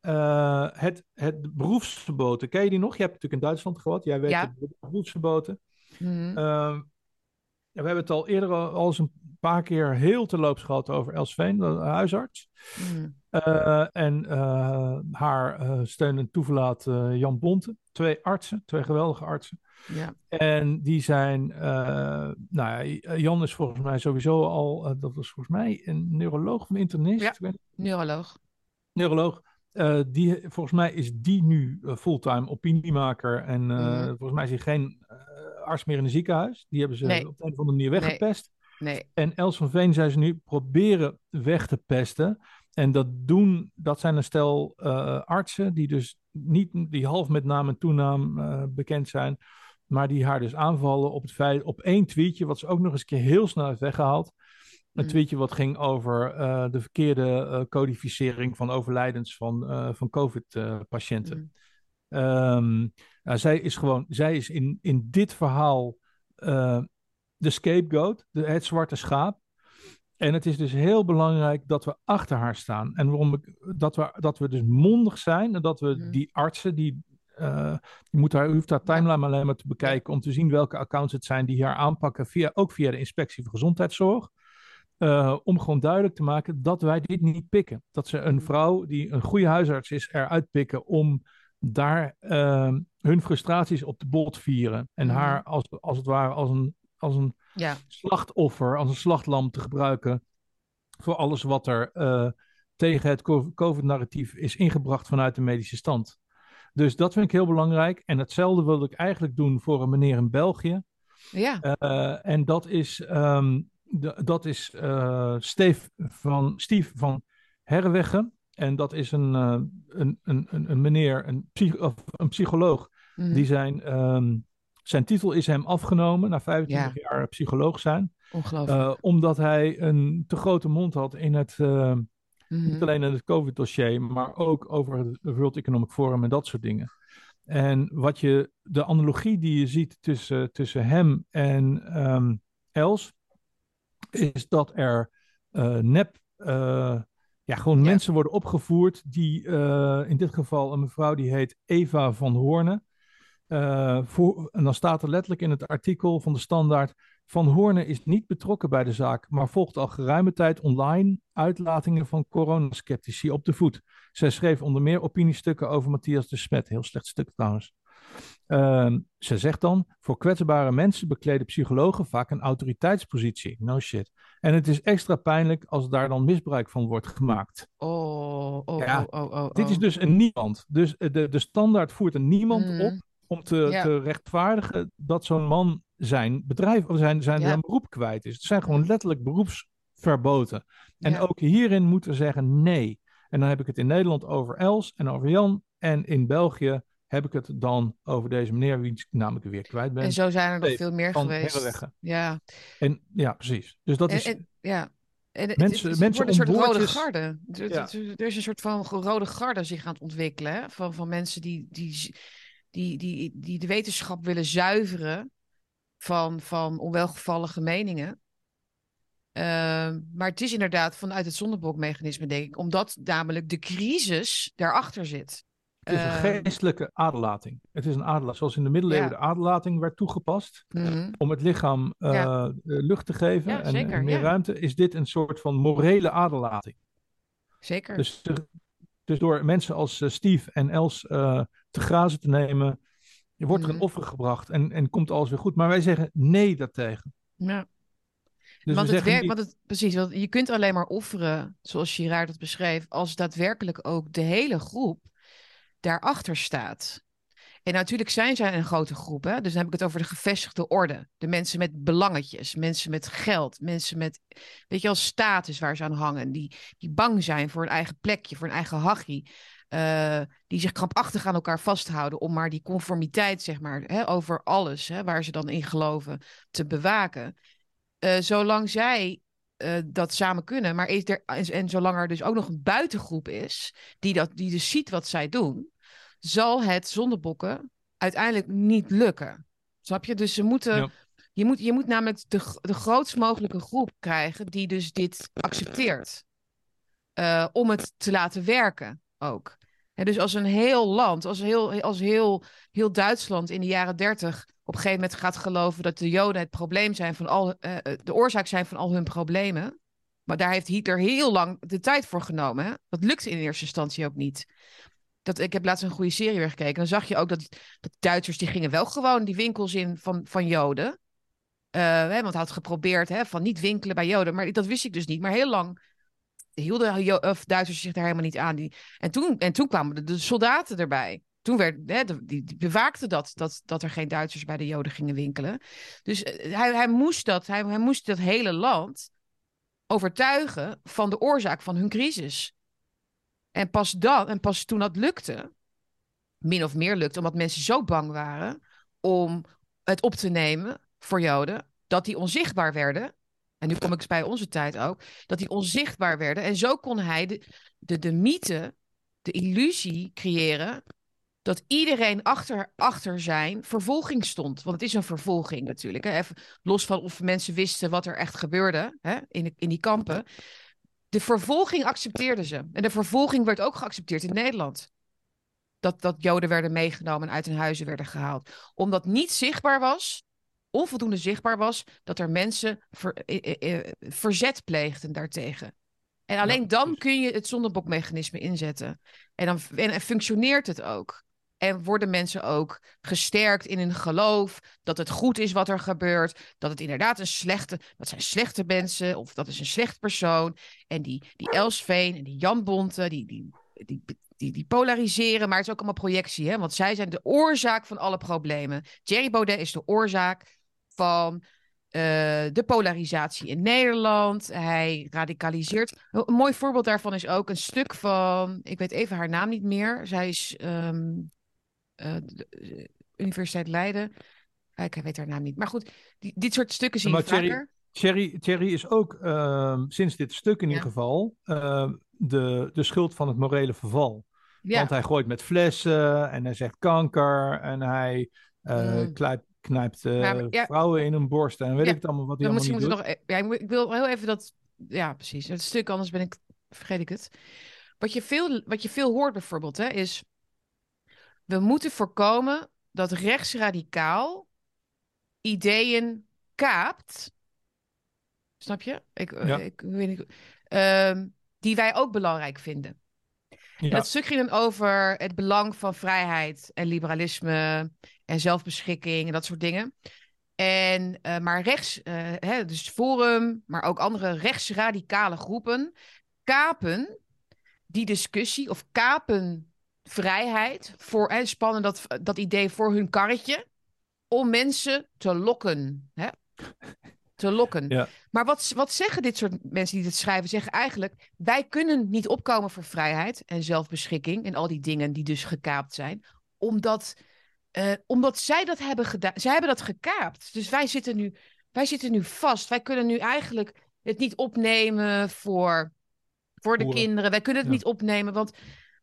Eh, het, het beroepsverboden, ken je die nog? Je hebt natuurlijk in Duitsland gehad. Jij weet Ja. het beroepsverboden. Mhm. Ehm, we hebben het al eerder al, al eens een paar keer heel terloops gehad over Elsveen, de huisarts. Mhm. Eh, en eh, haar eh, steun en toeverlaat Jan Bonte. Twee artsen, twee geweldige artsen. Ja. En die zijn, nou ja, Jan is volgens mij sowieso al, dat was volgens mij een neuroloog of een internist. Ja. Neuroloog. neuroloog. Die, volgens mij is die nu fulltime opiniemaker. En Mhm. volgens mij is hij geen arts meer in een ziekenhuis. Die hebben ze Nee. op een of andere manier weggepest. Nee. En Els van Veen zei ze nu proberen weg te pesten. En dat doen, dat zijn een stel uh, artsen die dus niet, die half met naam en toenaam uh, bekend zijn, maar die haar dus aanvallen op het feit, op één tweetje, wat ze ook nog eens een keer heel snel heeft weggehaald. Een mm. tweetje wat ging over uh, de verkeerde codificering van overlijdens van, van COVID-patiënten. Mm. Um, nou, zij is gewoon, zij is in, in dit verhaal de scapegoat, de, het zwarte schaap. En het is dus heel belangrijk dat we achter haar staan. En waarom ik, dat, we, dat we dus mondig zijn en dat we mhm. die artsen, die, uh, die moet haar, hoeft haar timeline alleen maar te bekijken om te zien welke accounts het zijn die haar aanpakken, via, ook via de inspectie voor gezondheidszorg. Uh, om gewoon duidelijk te maken dat wij dit niet pikken. Dat ze een mhm. vrouw die een goede huisarts is eruit pikken om daar uh, hun frustraties op de bot vieren. En mhm. haar als, als het ware als een als een ja. slachtoffer, als een slachtlam te gebruiken voor alles wat er uh, tegen het COVID-narratief is ingebracht vanuit de medische stand. Dus dat vind ik heel belangrijk. En hetzelfde wilde ik eigenlijk doen voor een meneer in België. Ja. Uh, en dat is, um, dat is uh, Steve, van, Steve van Herweggen. En dat is een, een, een, een, meneer, een, psych of een psycholoog, mm. die zijn um, zijn titel is hem afgenomen na 25 jaar psycholoog zijn. Ongelooflijk. Uh, omdat hij een te grote mond had in het, uh, niet alleen in het COVID-dossier, maar ook over het World Economic Forum en dat soort dingen. En wat je, de analogie die je ziet tussen, tussen hem en um, Els, is dat er uh, nep, ja, gewoon mensen worden opgevoerd die, in dit geval een mevrouw die heet Eva van Hoornen. Uh, voor, en dan staat er letterlijk in het artikel van de standaard. Van Hoornen is niet betrokken bij de zaak, maar volgt al geruime tijd online uitlatingen van coronaskeptici op de voet. Zij schreef onder meer opiniestukken over Matthias de Smet. Heel slecht stuk trouwens. Uh, ze zegt dan: Voor kwetsbare mensen bekleden psychologen vaak een autoriteitspositie. No shit. En het is extra pijnlijk als daar dan misbruik van wordt gemaakt. Oh, oh, ja, oh, oh, oh, Dit is dus een niemand. Dus de, de standaard voert een niemand mm. op om te, te rechtvaardigen dat zo'n man zijn bedrijf of zijn, zijn, zijn beroep kwijt is. Het zijn gewoon letterlijk beroepsverboten. En ook hierin moeten we zeggen nee. En dan heb ik het in Nederland over Els en over Jan. En in België heb ik het dan over deze meneer, wie ik namelijk weer kwijt ben. En zo zijn er nog veel meer geweest. Ja. En ja, precies. Dus dat is. ja. En het, mensen, het, het, wordt een soort rode garde. Er, is een soort van rode garde zich aan het ontwikkelen. Van, van mensen die, die die, die, die de wetenschap willen zuiveren van, van onwelgevallige meningen. Ehm, maar het is inderdaad vanuit het zondebokmechanisme, denk ik, omdat namelijk de crisis daarachter zit. Het is een ehm, geestelijke aderlating. Het is een aderlating, zoals in de middeleeuwen de aderlating werd toegepast mhm. om het lichaam uh, lucht te geven en, en, meer ruimte, is dit een soort van morele aderlating. Zeker. Dus dus door mensen als Steve en Els te grazen te nemen, je wordt er een mhm. offer gebracht en, en komt alles weer goed. Maar wij zeggen nee daartegen. Ja. Dus want het werkt, want het, precies, want je kunt alleen maar offeren, zoals Girard dat beschreef, als daadwerkelijk ook de hele groep daarachter staat. En natuurlijk zijn zij een grote groep. Hè? Dus dan heb ik het over de gevestigde orde. De mensen met belangetjes, mensen met geld, mensen met, weet je wel, status waar ze aan hangen. Die, die bang zijn voor een eigen plekje, voor een eigen hachie. Uh, die zich krampachtig aan elkaar vasthouden om maar die conformiteit, zeg maar, hè, over alles hè, waar ze dan in geloven, te bewaken. Uh, zolang zij uh, dat samen kunnen, maar is er, en, en zolang er dus ook nog een buitengroep is, die, dat, die dus ziet wat zij doen, zal het zonder bokken uiteindelijk niet lukken. Snap je? Dus ze moeten, je, moet, je moet namelijk de, de grootst mogelijke groep krijgen die dus dit accepteert. Uh, om het te laten werken ook. Dus als een heel land, als heel, als heel, heel Duitsland in de jaren dertig op een gegeven moment gaat geloven dat de Joden het probleem zijn van al, uh, de oorzaak zijn van al hun problemen. Maar daar heeft Hitler heel lang de tijd voor genomen. Hè? Dat lukte in eerste instantie ook niet dat, ik heb laatst een goede serie weer gekeken. Dan zag je ook dat, dat Duitsers die gingen wel gewoon die winkels in van, van Joden. Uh, hè, want hij had geprobeerd hè, van niet winkelen bij Joden. Maar dat wist ik dus niet. Maar heel lang hielden of Duitsers zich daar helemaal niet aan. Die, en, toen, en toen kwamen de, soldaten erbij. Toen werd, hè, die, die bewaakten dat, dat, dat er geen Duitsers bij de Joden gingen winkelen. Dus eh, hij, hij, moest dat, hij, hij moest dat hele land overtuigen van de oorzaak van hun crisis. En pas dan, en pas toen dat lukte, min of meer lukte, omdat mensen zo bang waren om het op te nemen voor Joden, dat die onzichtbaar werden. En nu kom ik bij onze tijd ook, dat die onzichtbaar werden. En zo kon hij de, de, de mythe, de illusie creëren dat iedereen achter, achter zijn vervolging stond. Want het is een vervolging natuurlijk. Hè? Los van of mensen wisten wat er echt gebeurde hè? In, in die kampen. De vervolging accepteerden ze. En de vervolging werd ook geaccepteerd in Nederland. Dat, dat Joden werden meegenomen en uit hun huizen werden gehaald. Omdat niet zichtbaar was, onvoldoende zichtbaar was, dat er mensen eh, eh, eh, verzet pleegden daartegen. En alleen dan kun je het zondebokmechanisme inzetten. En dan en functioneert het ook. En worden mensen ook gesterkt in hun geloof dat het goed is wat er gebeurt. Dat het inderdaad een slechte, dat zijn slechte mensen of dat is een slecht persoon. En die, die Elsveen en die Jan Bonte, die, die, die, die, die polariseren. Maar het is ook allemaal projectie, hè? want zij zijn de oorzaak van alle problemen. Thierry Baudet is de oorzaak van uh, de polarisatie in Nederland. Hij radicaliseert. Een mooi voorbeeld daarvan is ook een stuk van, ik weet even haar naam niet meer. Zij is um, uh, Universiteit Leiden. Ik weet haar naam niet. Maar goed, die, dit soort stukken zien we vaker. Thierry, Thierry is ook uh, sinds dit stuk in ja. ieder geval uh, de, de schuld van het morele verval. Ja. Want hij gooit met flessen en hij zegt kanker en hij mm. Knijpt, maar, ja. vrouwen in hun borst en weet ik het allemaal wat hij allemaal niet doet. Nog, e-, ja, ik wil heel even dat... Ja, precies. Het stuk, anders ben ik, vergeet ik het. Wat je veel, wat je veel hoort bijvoorbeeld, hè, is we moeten voorkomen dat rechtsradicaal ideeën kaapt. Snap je? Ik, ja. ik, weet niet. Uh, die wij ook belangrijk vinden. Ja. dat stuk ging dan over het belang van vrijheid en liberalisme en zelfbeschikking en dat soort dingen. En, uh, maar rechts, uh, hè, dus Forum, maar ook andere rechtsradicale groepen, kapen die discussie of kapen vrijheid voor, en spannen dat, dat idee voor hun karretje om mensen te lokken. Hè? Te lokken. Ja. Maar wat, wat zeggen dit soort mensen die dit schrijven? Zeggen eigenlijk: wij kunnen niet opkomen voor vrijheid en zelfbeschikking en al die dingen die dus gekaapt zijn, omdat, uh, omdat zij dat hebben gedaan. Zij hebben dat gekaapt. Dus wij zitten nu, wij zitten nu vast. Wij kunnen nu eigenlijk het niet opnemen voor, voor de kinderen. Wij kunnen het ja. niet opnemen, want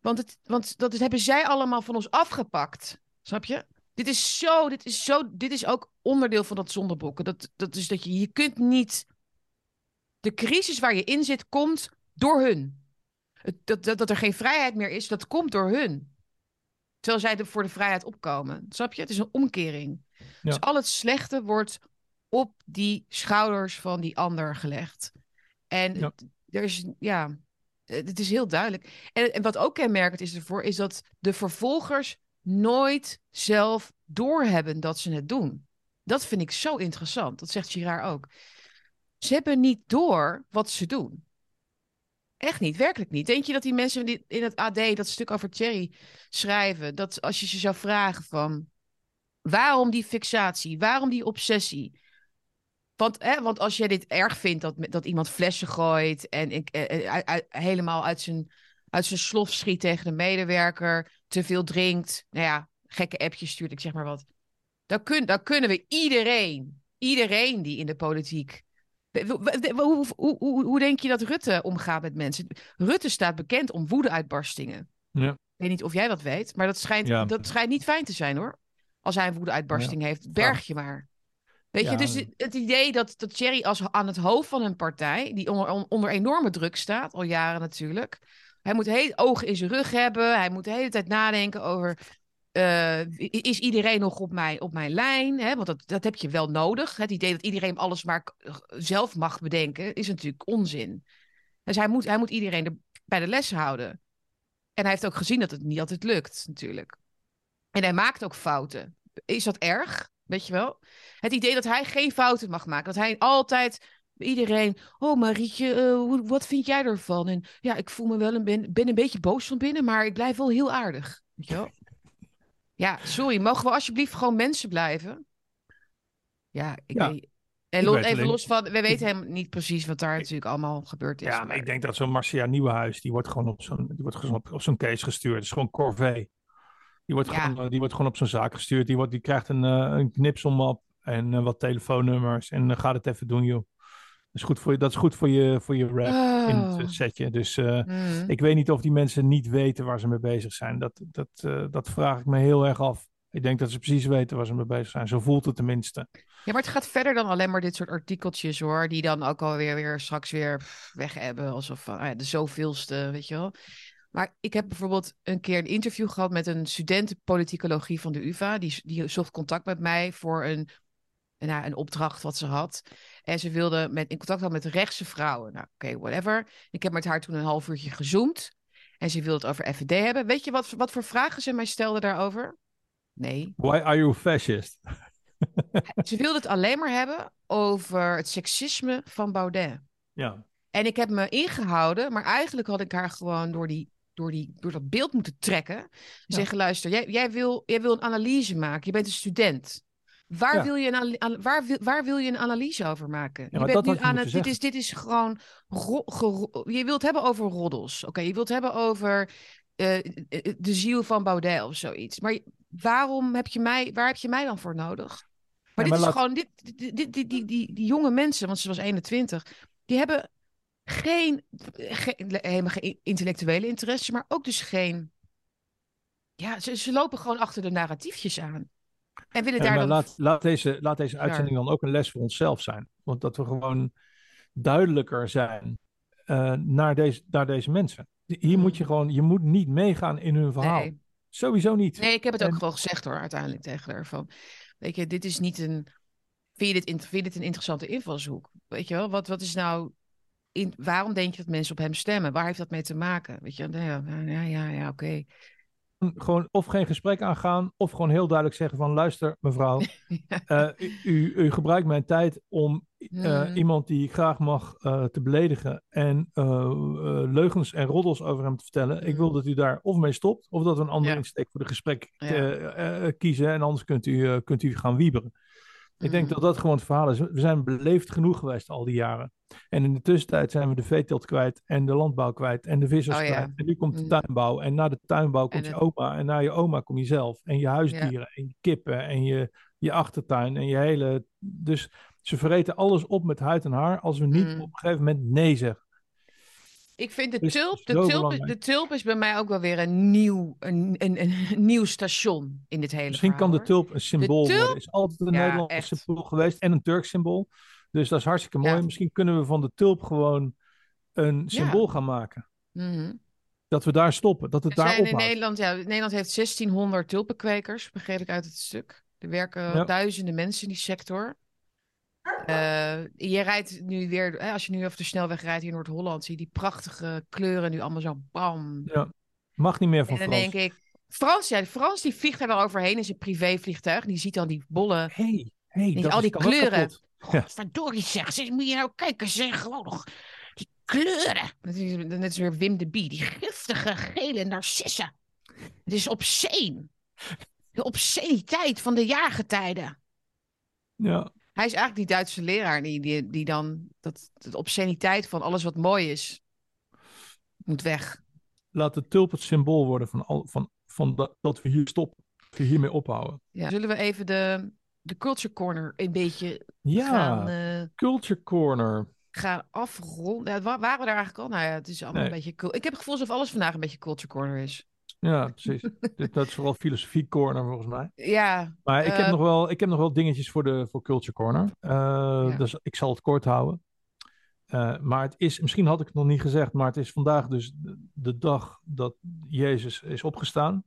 want, het, want dat hebben zij allemaal van ons afgepakt. Snap je? Dit is zo, dit is zo, dit is ook onderdeel van dat zondeboeken. Dat, dat is dat je, je kunt niet. De crisis waar je in zit, komt door hun. Het, dat, dat, dat er geen vrijheid meer is, dat komt door hun. Terwijl zij er voor de vrijheid opkomen. Snap je? Het is een omkering. Ja. Dus al het slechte wordt op die schouders van die ander gelegd. En ja. er is, ja, het is heel duidelijk. En, en wat ook kenmerkend is ervoor, is dat de vervolgers nooit zelf doorhebben dat ze het doen. Dat vind ik zo interessant. Dat zegt Girard ook. Ze hebben niet door wat ze doen. Echt niet, werkelijk niet. Denk je dat die mensen in het AD dat stuk over Thierry schrijven, dat als je ze zou vragen van waarom die fixatie, waarom die obsessie, want, hè, want als jij dit erg vindt dat, dat iemand flessen gooit en ik, eh, eh, helemaal uit zijn, uit zijn slof schiet tegen de medewerker, te veel drinkt, nou ja, gekke appjes stuurt, ik zeg maar wat. Dan, kun, dan kunnen we iedereen, iedereen die in de politiek. Hoe, hoe, hoe, hoe denk je dat Rutte omgaat met mensen? Rutte staat bekend om woedeuitbarstingen. Ja. Ik weet niet of jij dat weet, maar dat schijnt, ja. dat schijnt niet fijn te zijn hoor. Als hij een woedeuitbarsting ja. heeft, berg je maar. Weet je, dus het idee dat, dat Thierry als aan het hoofd van een partij, die onder, onder enorme druk staat, al jaren natuurlijk. Hij moet heel ogen in zijn rug hebben. Hij moet de hele tijd nadenken over. Uh, is iedereen nog op mijn, op mijn lijn? Hè? Want dat, dat heb je wel nodig. Het idee dat iedereen alles maar zelf mag bedenken, is natuurlijk onzin. Dus hij moet, hij moet iedereen er bij de les houden. En hij heeft ook gezien dat het niet altijd lukt, natuurlijk. En hij maakt ook fouten. Is dat erg? Weet je wel? Het idee dat hij geen fouten mag maken. Dat hij altijd iedereen. Oh, Marietje, uh, wat vind jij ervan? En ja, ik voel me wel een ben, ben een beetje boos van binnen, maar ik blijf wel heel aardig. Weet je wel? Ja, sorry, mogen we alsjeblieft gewoon mensen blijven? Ja, ik ja. Weet... En los, even alleen- los van, we weten helemaal niet precies wat daar natuurlijk allemaal gebeurd is. Ja, maar ik denk dat zo'n Marcia Nieuwenhuis, die wordt gewoon op zo'n, die wordt gewoon op, op zo'n case gestuurd. Het is gewoon corvée. Die wordt, Ja. gewoon, eh, die wordt gewoon op zo'n zaak gestuurd. Die, wordt, die krijgt een, eh, een knipselmap en eh, wat telefoonnummers. En uh, gaat het even doen, joh. Dat is goed voor je, dat is goed voor je, voor je rap in het Oh. eh, setje. Dus eh, Mm. ik weet niet of die mensen niet weten waar ze mee bezig zijn. Dat, dat, eh, dat vraag ik me heel erg af. Ik denk dat ze precies weten waar ze mee bezig zijn. Zo voelt het tenminste. Ja, maar het gaat verder dan alleen maar dit soort artikeltjes hoor. Die dan ook alweer weer straks weer weg hebben. Alsof ah de zoveelste, weet je wel. Maar ik heb bijvoorbeeld een keer een interview gehad met een student politicologie van de UvA. Die, die zocht contact met mij voor een, nou, een opdracht wat ze had. En ze wilde met, in contact hebben met rechtse vrouwen. Nou, oké, whatever. Ik heb met haar toen een half uurtje gezoomd. En ze wilde het over FVD hebben. Weet je wat, wat voor vragen ze mij stelde daarover? Nee. Why are you fascist? Ze wilde het alleen maar hebben over het seksisme van Baudet. Ja. En ik heb me ingehouden, maar eigenlijk had ik haar gewoon door, die, door, die, door dat beeld moeten trekken. Zeggen, luister, jij, jij, wil, jij wil een analyse maken. Je bent een student. Waar, Ja. wil, je een, waar, wil, waar wil je een analyse over maken? je bent nu aan het. Dit is, dit is gewoon. ro- je wilt hebben over roddels. Oké, je wilt hebben over eh, de ziel van Baudet of zoiets. Maar waarom heb je mij, waar heb je mij dan voor nodig? Maar Ja, dit maar is laat- gewoon, dit, dit, dit, die, die, die, die jonge mensen, want ze was 21, die hebben geen, geen, helemaal geen intellectuele interesse, maar ook dus geen. Ja, ze, ze lopen gewoon achter de narratiefjes aan. En willen daar dan. laat, laat deze, laat deze uitzending dan ook een les voor onszelf zijn. Want dat we gewoon duidelijker zijn eh, naar, deze, naar deze mensen. Hier moet je gewoon, je moet niet meegaan in hun verhaal. Nee. Sowieso niet. nee, ik heb het ook gewoon gezegd hoor, uiteindelijk tegen haar. Van, weet je, dit is niet een. Vind je dit, in- vind je dit een interessante invalshoek? Weet je wel, wat, wat is nou. In, waarom denk je dat mensen op hem stemmen? Waar heeft dat mee te maken? Weet je, Nou ja, ja, ja, ja oké. Gewoon of geen gesprek aangaan, of gewoon heel duidelijk zeggen van luister mevrouw, eh, u, u, u gebruikt mijn tijd om eh, Hmm. iemand die ik graag mag eh, te beledigen en leugens en roddels over hem te vertellen. Ik Hmm. wil dat u daar of mee stopt, of dat we een andere Ja. insteek voor de gesprek Ja. kiezen en anders kunt u, kunt u gaan wieberen. Ik denk Mhm. dat dat gewoon het verhaal is. We zijn beleefd genoeg geweest al die jaren. En in de tussentijd zijn we de veeteelt kwijt en de landbouw kwijt en de vissers Oh ja. kwijt. En nu komt de Mm. tuinbouw en na de tuinbouw komt je oma en na je oma kom je zelf. En je huisdieren en je kippen en je, je achtertuin en je hele... Dus ze verreten alles op met huid en haar als we niet Mm. op een gegeven moment nee zeggen. Ik vind de tulp, de tulp, de tulp is bij mij ook wel weer een nieuw, een, een, een, nieuw station in dit hele Misschien kan de tulp een symbool tulp? worden. Is altijd een Ja, Nederlands echt. symbool geweest en een Turks symbool. Dus dat is hartstikke mooi. Ja. Misschien kunnen we van de tulp gewoon een symbool gaan maken. Mhm. Dat we daar stoppen, dat het daar in. Nederland, ja, Nederland heeft 1600 tulpenkwekers, begreep ik uit het stuk. Er werken duizenden mensen in die sector. Eh, je rijdt nu weer, hè, als je nu over de snelweg rijdt in Noord-Holland, zie je die prachtige kleuren nu allemaal zo bam. Ja, mag niet meer van En dan Frans. denk ik, Frans, ja, Frans die vliegt er wel overheen in zijn privévliegtuig. Die ziet dan die bolle hey, hey, dat al die kleuren. kapot. Ja. Godverdorie zeg, zeg, moet je nou kijken, zeg, gewoon nog die kleuren. Dat is, net is weer Wim de Bie, die giftige gele narcissen. Het is obscene. De obsceniteit van de jaargetijden. Ja, Hij is eigenlijk die Duitse leraar die, die, die dan, dat, de obsceniteit van alles wat mooi is, moet weg. laat de tulp het symbool worden van, al, van, van dat, dat we hier stoppen. Dat we hiermee ophouden. Ja. Zullen we even de, de Culture Corner een beetje Ja, gaan, eh, Culture Corner. gaan afronden? Ja, wa- waren we daar eigenlijk al? Nou ja, het is allemaal Nee. een beetje... cul- Ik heb het gevoel alsof alles vandaag een beetje Culture Corner is. Ja, precies. Dit, dat is vooral filosofie corner volgens mij. Ja, Maar ik, heb Eh, nog wel, ik heb nog wel dingetjes voor, de, voor Culture Corner. Eh, Dus ik zal het kort houden. Eh, maar het is, misschien had ik het nog niet gezegd, maar het is vandaag dus de, de dag dat Jezus is opgestaan.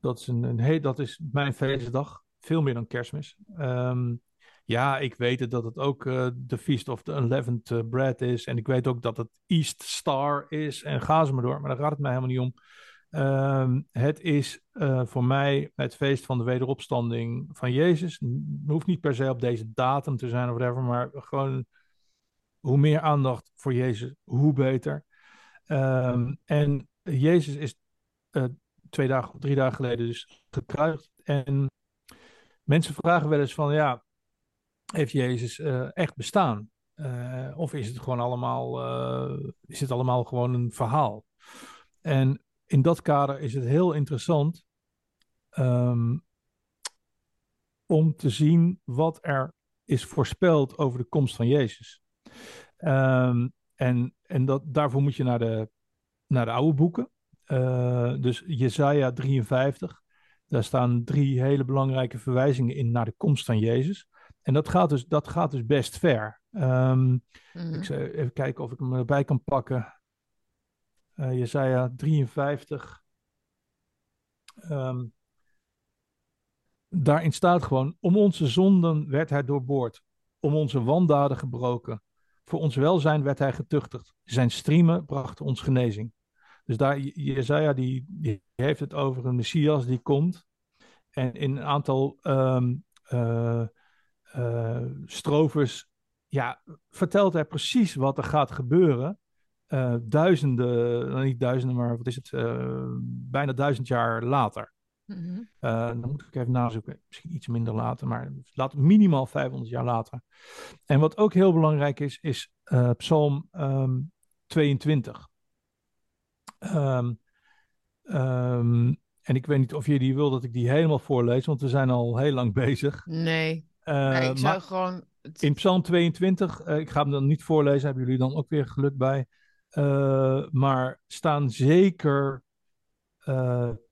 Dat is, een, een he- dat is mijn feestdag, veel meer dan kerstmis. Ehm, ja, ik weet het dat het ook de Feast of the Unleavened Bread is. En ik weet ook dat het East Star is. En ga ze maar door, maar daar gaat het mij helemaal niet om. Ehm, het is eh, voor mij het feest van de wederopstanding van Jezus. Het hoeft niet per se op deze datum te zijn of whatever, maar gewoon hoe meer aandacht voor Jezus, hoe beter. Ehm, en Jezus is eh, twee dagen, drie dagen geleden dus gekruisigd. En mensen vragen wel eens van, ja, heeft Jezus echt bestaan? of is het gewoon allemaal, is het allemaal gewoon een verhaal? En in dat kader is het heel interessant um, om te zien wat er is voorspeld over de komst van Jezus. Um, en en dat, daarvoor moet je naar de, naar de oude boeken. Uh, dus Jesaja 53, daar staan drie hele belangrijke verwijzingen in naar de komst van Jezus. En dat gaat dus, dat gaat dus best ver. Um, mm. Ik zal even kijken of ik hem erbij kan pakken. Uh, Jesaja 53. Um, daarin staat gewoon: Om onze zonden werd hij doorboord, om onze wandaden gebroken. Voor ons welzijn werd hij getuchtigd. Zijn striemen brachten ons genezing. Dus daar, Jezaja die, die heeft het over een Messias die komt. En in een aantal um, uh, uh, strovers ja, vertelt hij precies wat er gaat gebeuren. Uh, duizenden, nou niet duizenden, maar wat is het, bijna duizend jaar later. Mm dan moet ik even nazoeken, misschien iets minder later, maar laat, minimaal 500 jaar later. En wat ook heel belangrijk is, is Psalm um, 22. Um, um, en ik weet niet of je die wil dat ik die helemaal voorlees, want we zijn al heel lang bezig. Nee, nee ik zou gewoon... In Psalm 22, uh, ik ga hem dan niet voorlezen, hebben jullie dan ook weer geluk bij. Uh, maar staan zeker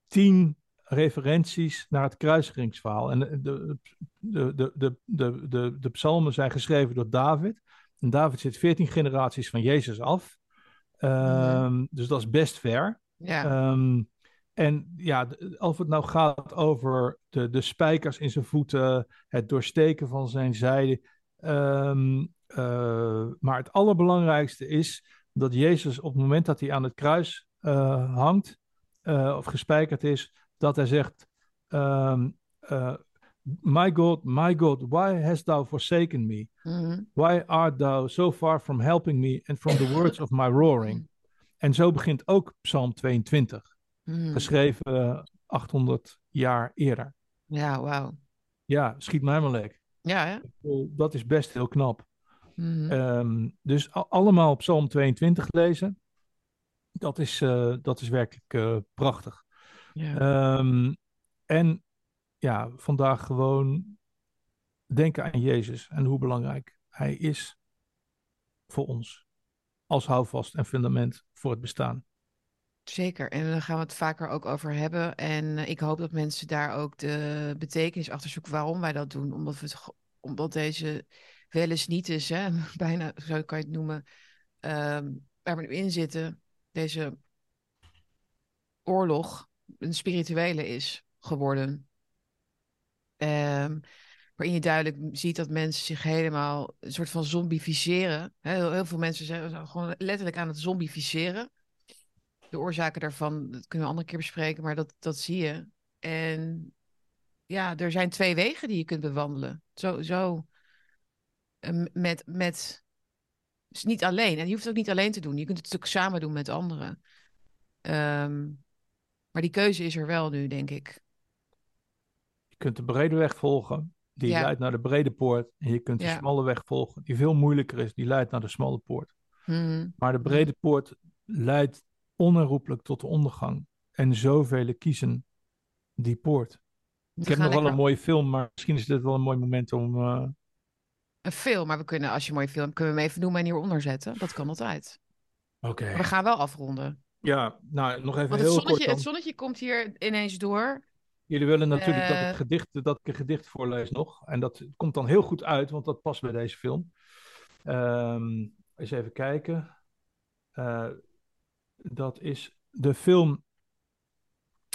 tien referenties naar het kruisigingsverhaal. En de, de, de, de, de, de, de psalmen zijn geschreven door David. En David zit veertien generaties van Jezus af. Um, Dus dat is best ver. Ja. Um, en ja, of het nou gaat over de, de spijkers in zijn voeten, het doorsteken van zijn zijde. Um, uh, maar het allerbelangrijkste is dat Jezus op het moment dat hij aan het kruis uh, hangt uh, of gespijkerd is, dat hij zegt: um, uh, My God, my God, why hast thou forsaken me? Mm-hmm. Why art thou so far from helping me and from the words of my roaring? En zo begint ook Psalm 22, mm. geschreven 800 jaar eerder. Ja, wauw. Ja, schiet mij maar lek. Ja, hè? Dat is best heel knap. Mm. Um, dus allemaal Psalm 22 lezen, dat is, uh, dat is werkelijk uh, prachtig. Ja. Um, en ja, vandaag gewoon denken aan Jezus en hoe belangrijk Hij is voor ons. Als houvast en fundament voor het bestaan. Zeker, en daar gaan we het vaker ook over hebben. En eh, ik hoop dat mensen daar ook de betekenis achter zoeken waarom wij dat doen. Omdat, we het, omdat deze wel eens niet is, hè? bijna zo kan je het noemen, um, waar we nu in zitten, deze oorlog, een spirituele is geworden. Um, waarin je duidelijk ziet dat mensen zich helemaal een soort van zombificeren. Heel, heel veel mensen zijn gewoon letterlijk aan het zombificeren. De oorzaken daarvan, dat kunnen we een andere keer bespreken, maar dat, dat zie je. En ja, er zijn twee wegen die je kunt bewandelen. Zo, zo ehm, met, met, dus niet alleen. En je hoeft het ook niet alleen te doen. Je kunt het ook samen doen met anderen. Um, maar die keuze is er wel nu, denk ik. Je kunt de brede weg volgen, die leidt naar de brede poort. En je kunt de smalle weg volgen, die veel moeilijker is, die leidt naar de smalle poort. Mhm. Maar de brede poort leidt onherroepelijk tot de ondergang. En zoveel kiezen die poort. ik heb nog wel een mooie film, maar misschien is dit wel een mooi moment om. Uh... Een film, maar we kunnen, als je een mooie film, kunnen we hem even noemen en hieronder zetten. Dat kan altijd. Oké. We gaan wel afronden. Ja, nou nog even Want heel het zonnetje, kort Het zonnetje komt hier ineens door. Jullie willen natuurlijk dat, ik eh. gedicht, dat ik een gedicht voorlees nog. En dat komt dan heel goed uit, want dat past bij deze film. Um, eens even kijken. Uh, dat is de film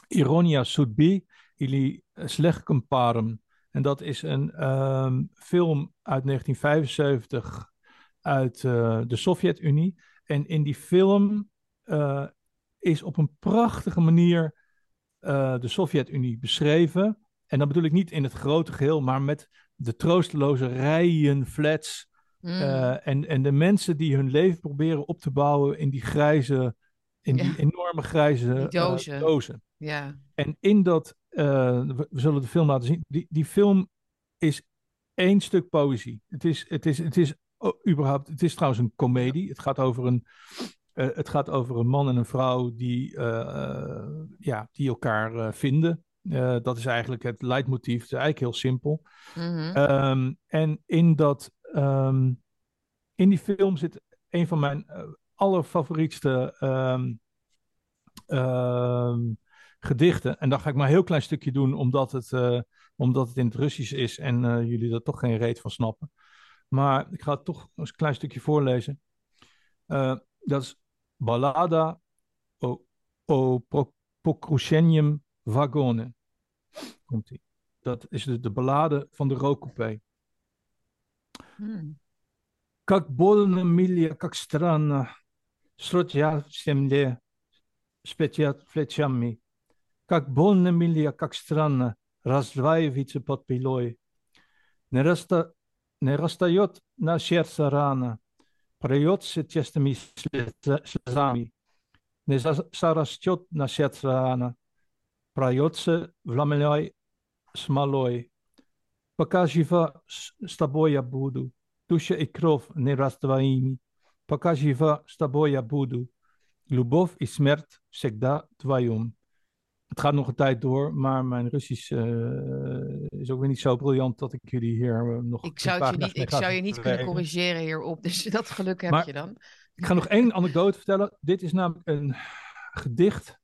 Ironia Sudbi ili Slechtcomparem. En dat is een um, film uit 1975 uit uh, de Sovjet-Unie. En in die film uh, is op een prachtige manier uh, de Sovjet-Unie beschreven. En dan bedoel ik niet in het grote geheel, maar met de troosteloze rijen, flats. Mm. En, en de mensen die hun leven proberen op te bouwen in die grijze, in ja. die enorme grijze die dozen. Dozen. Ja. En in dat, we, we, zullen de film laten zien, die, die film is één stuk poëzie. Het is, het is, het is oh, überhaupt, het is trouwens een komedie. Het gaat over een, uh, het gaat over een man en een vrouw die, uh, ja, die elkaar vinden. dat is eigenlijk het leidmotief. Het is eigenlijk heel simpel. Mhm. Um, en in, dat, um, in die film zit een van mijn allerfavorietste um, gedichten. En daar ga ik maar een heel klein stukje doen, omdat het, uh, omdat het in het Russisch is en uh, jullie er toch geen reet van snappen. Maar ik ga het toch een klein stukje voorlezen. Uh, dat is Ballada o, o Pokrushenjem Vagone. Komt ie. Dat is de, de ballade van de rookcoupé. Hmm. Как больно милия, как странно, Сродья в земле, спетят плечами. Как больно милия, как странно, Раздваивается под пилой. Не, раста... не растает на сердце рана, Проется тестами слезами. Не зарастет на сердце рана, Проется вламляй смолой. Пока жива с тобой я буду, Душа и кровь нераздвоими. Пока жива с тобой я буду. Любовь и смерть всегда вдвоем. Het gaat nog een tijd door, maar mijn Russisch uh, is ook weer niet zo briljant dat ik jullie hier uh, nog. Ik zou, het je niet, ik zou je niet kunnen corrigeren hierop, dus dat geluk heb maar je dan. Ik ga nog één anekdote vertellen. Dit is namelijk een gedicht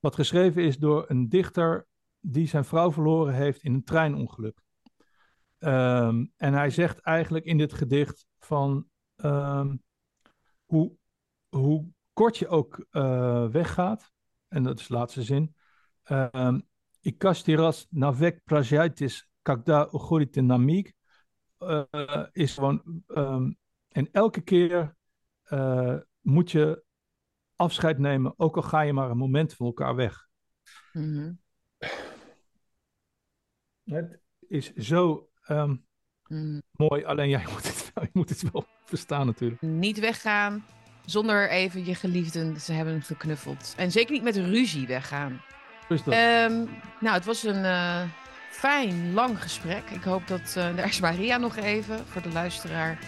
wat geschreven is door een dichter die zijn vrouw verloren heeft in een treinongeluk. Um, en hij zegt eigenlijk in dit gedicht van um, hoe, hoe kort je ook uh, weggaat, en dat is de laatste zin. Um, ik kastiras navek prajaitis kakda ugorite namik. Uh, is gewoon. Um, en elke keer uh, moet je afscheid nemen, ook al ga je maar een moment van elkaar weg. Mm -hmm. Het is zo um, mm. mooi, alleen jij moet, het, je moet het wel verstaan natuurlijk. Niet weggaan zonder even je geliefden ze hebben geknuffeld. En zeker niet met ruzie weggaan. Dat? Um, nou, het was een uh, fijn, lang gesprek. Ik hoop dat... Uh, daar is Maria nog even, voor de luisteraar.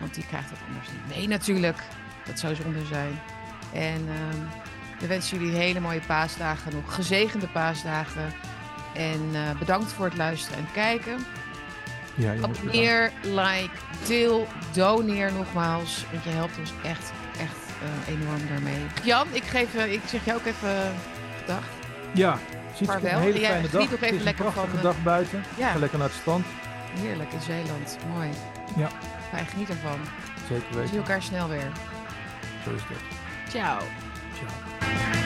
Want die krijgt het anders niet mee natuurlijk. Dat zou zonde zijn. En um, we wensen jullie hele mooie paasdagen nog. Gezegende paasdagen. En uh, bedankt voor het luisteren en kijken. Ja, Abonneer, like, deel, doneer nogmaals. Want je helpt ons echt, enorm daarmee. Jan, ik, geef, uh, ik zeg jou ook even gedag. Ja, ziet Vaarwel. een hele Jij fijne dag. Het is lekker een prachtige van, dag buiten. ja. Ga lekker naar het strand. Heerlijk in Zeeland. Mooi. Ja. Wij genieten ervan. Zeker We zien weten. elkaar snel weer. Zo is het. Ciao. Ciao.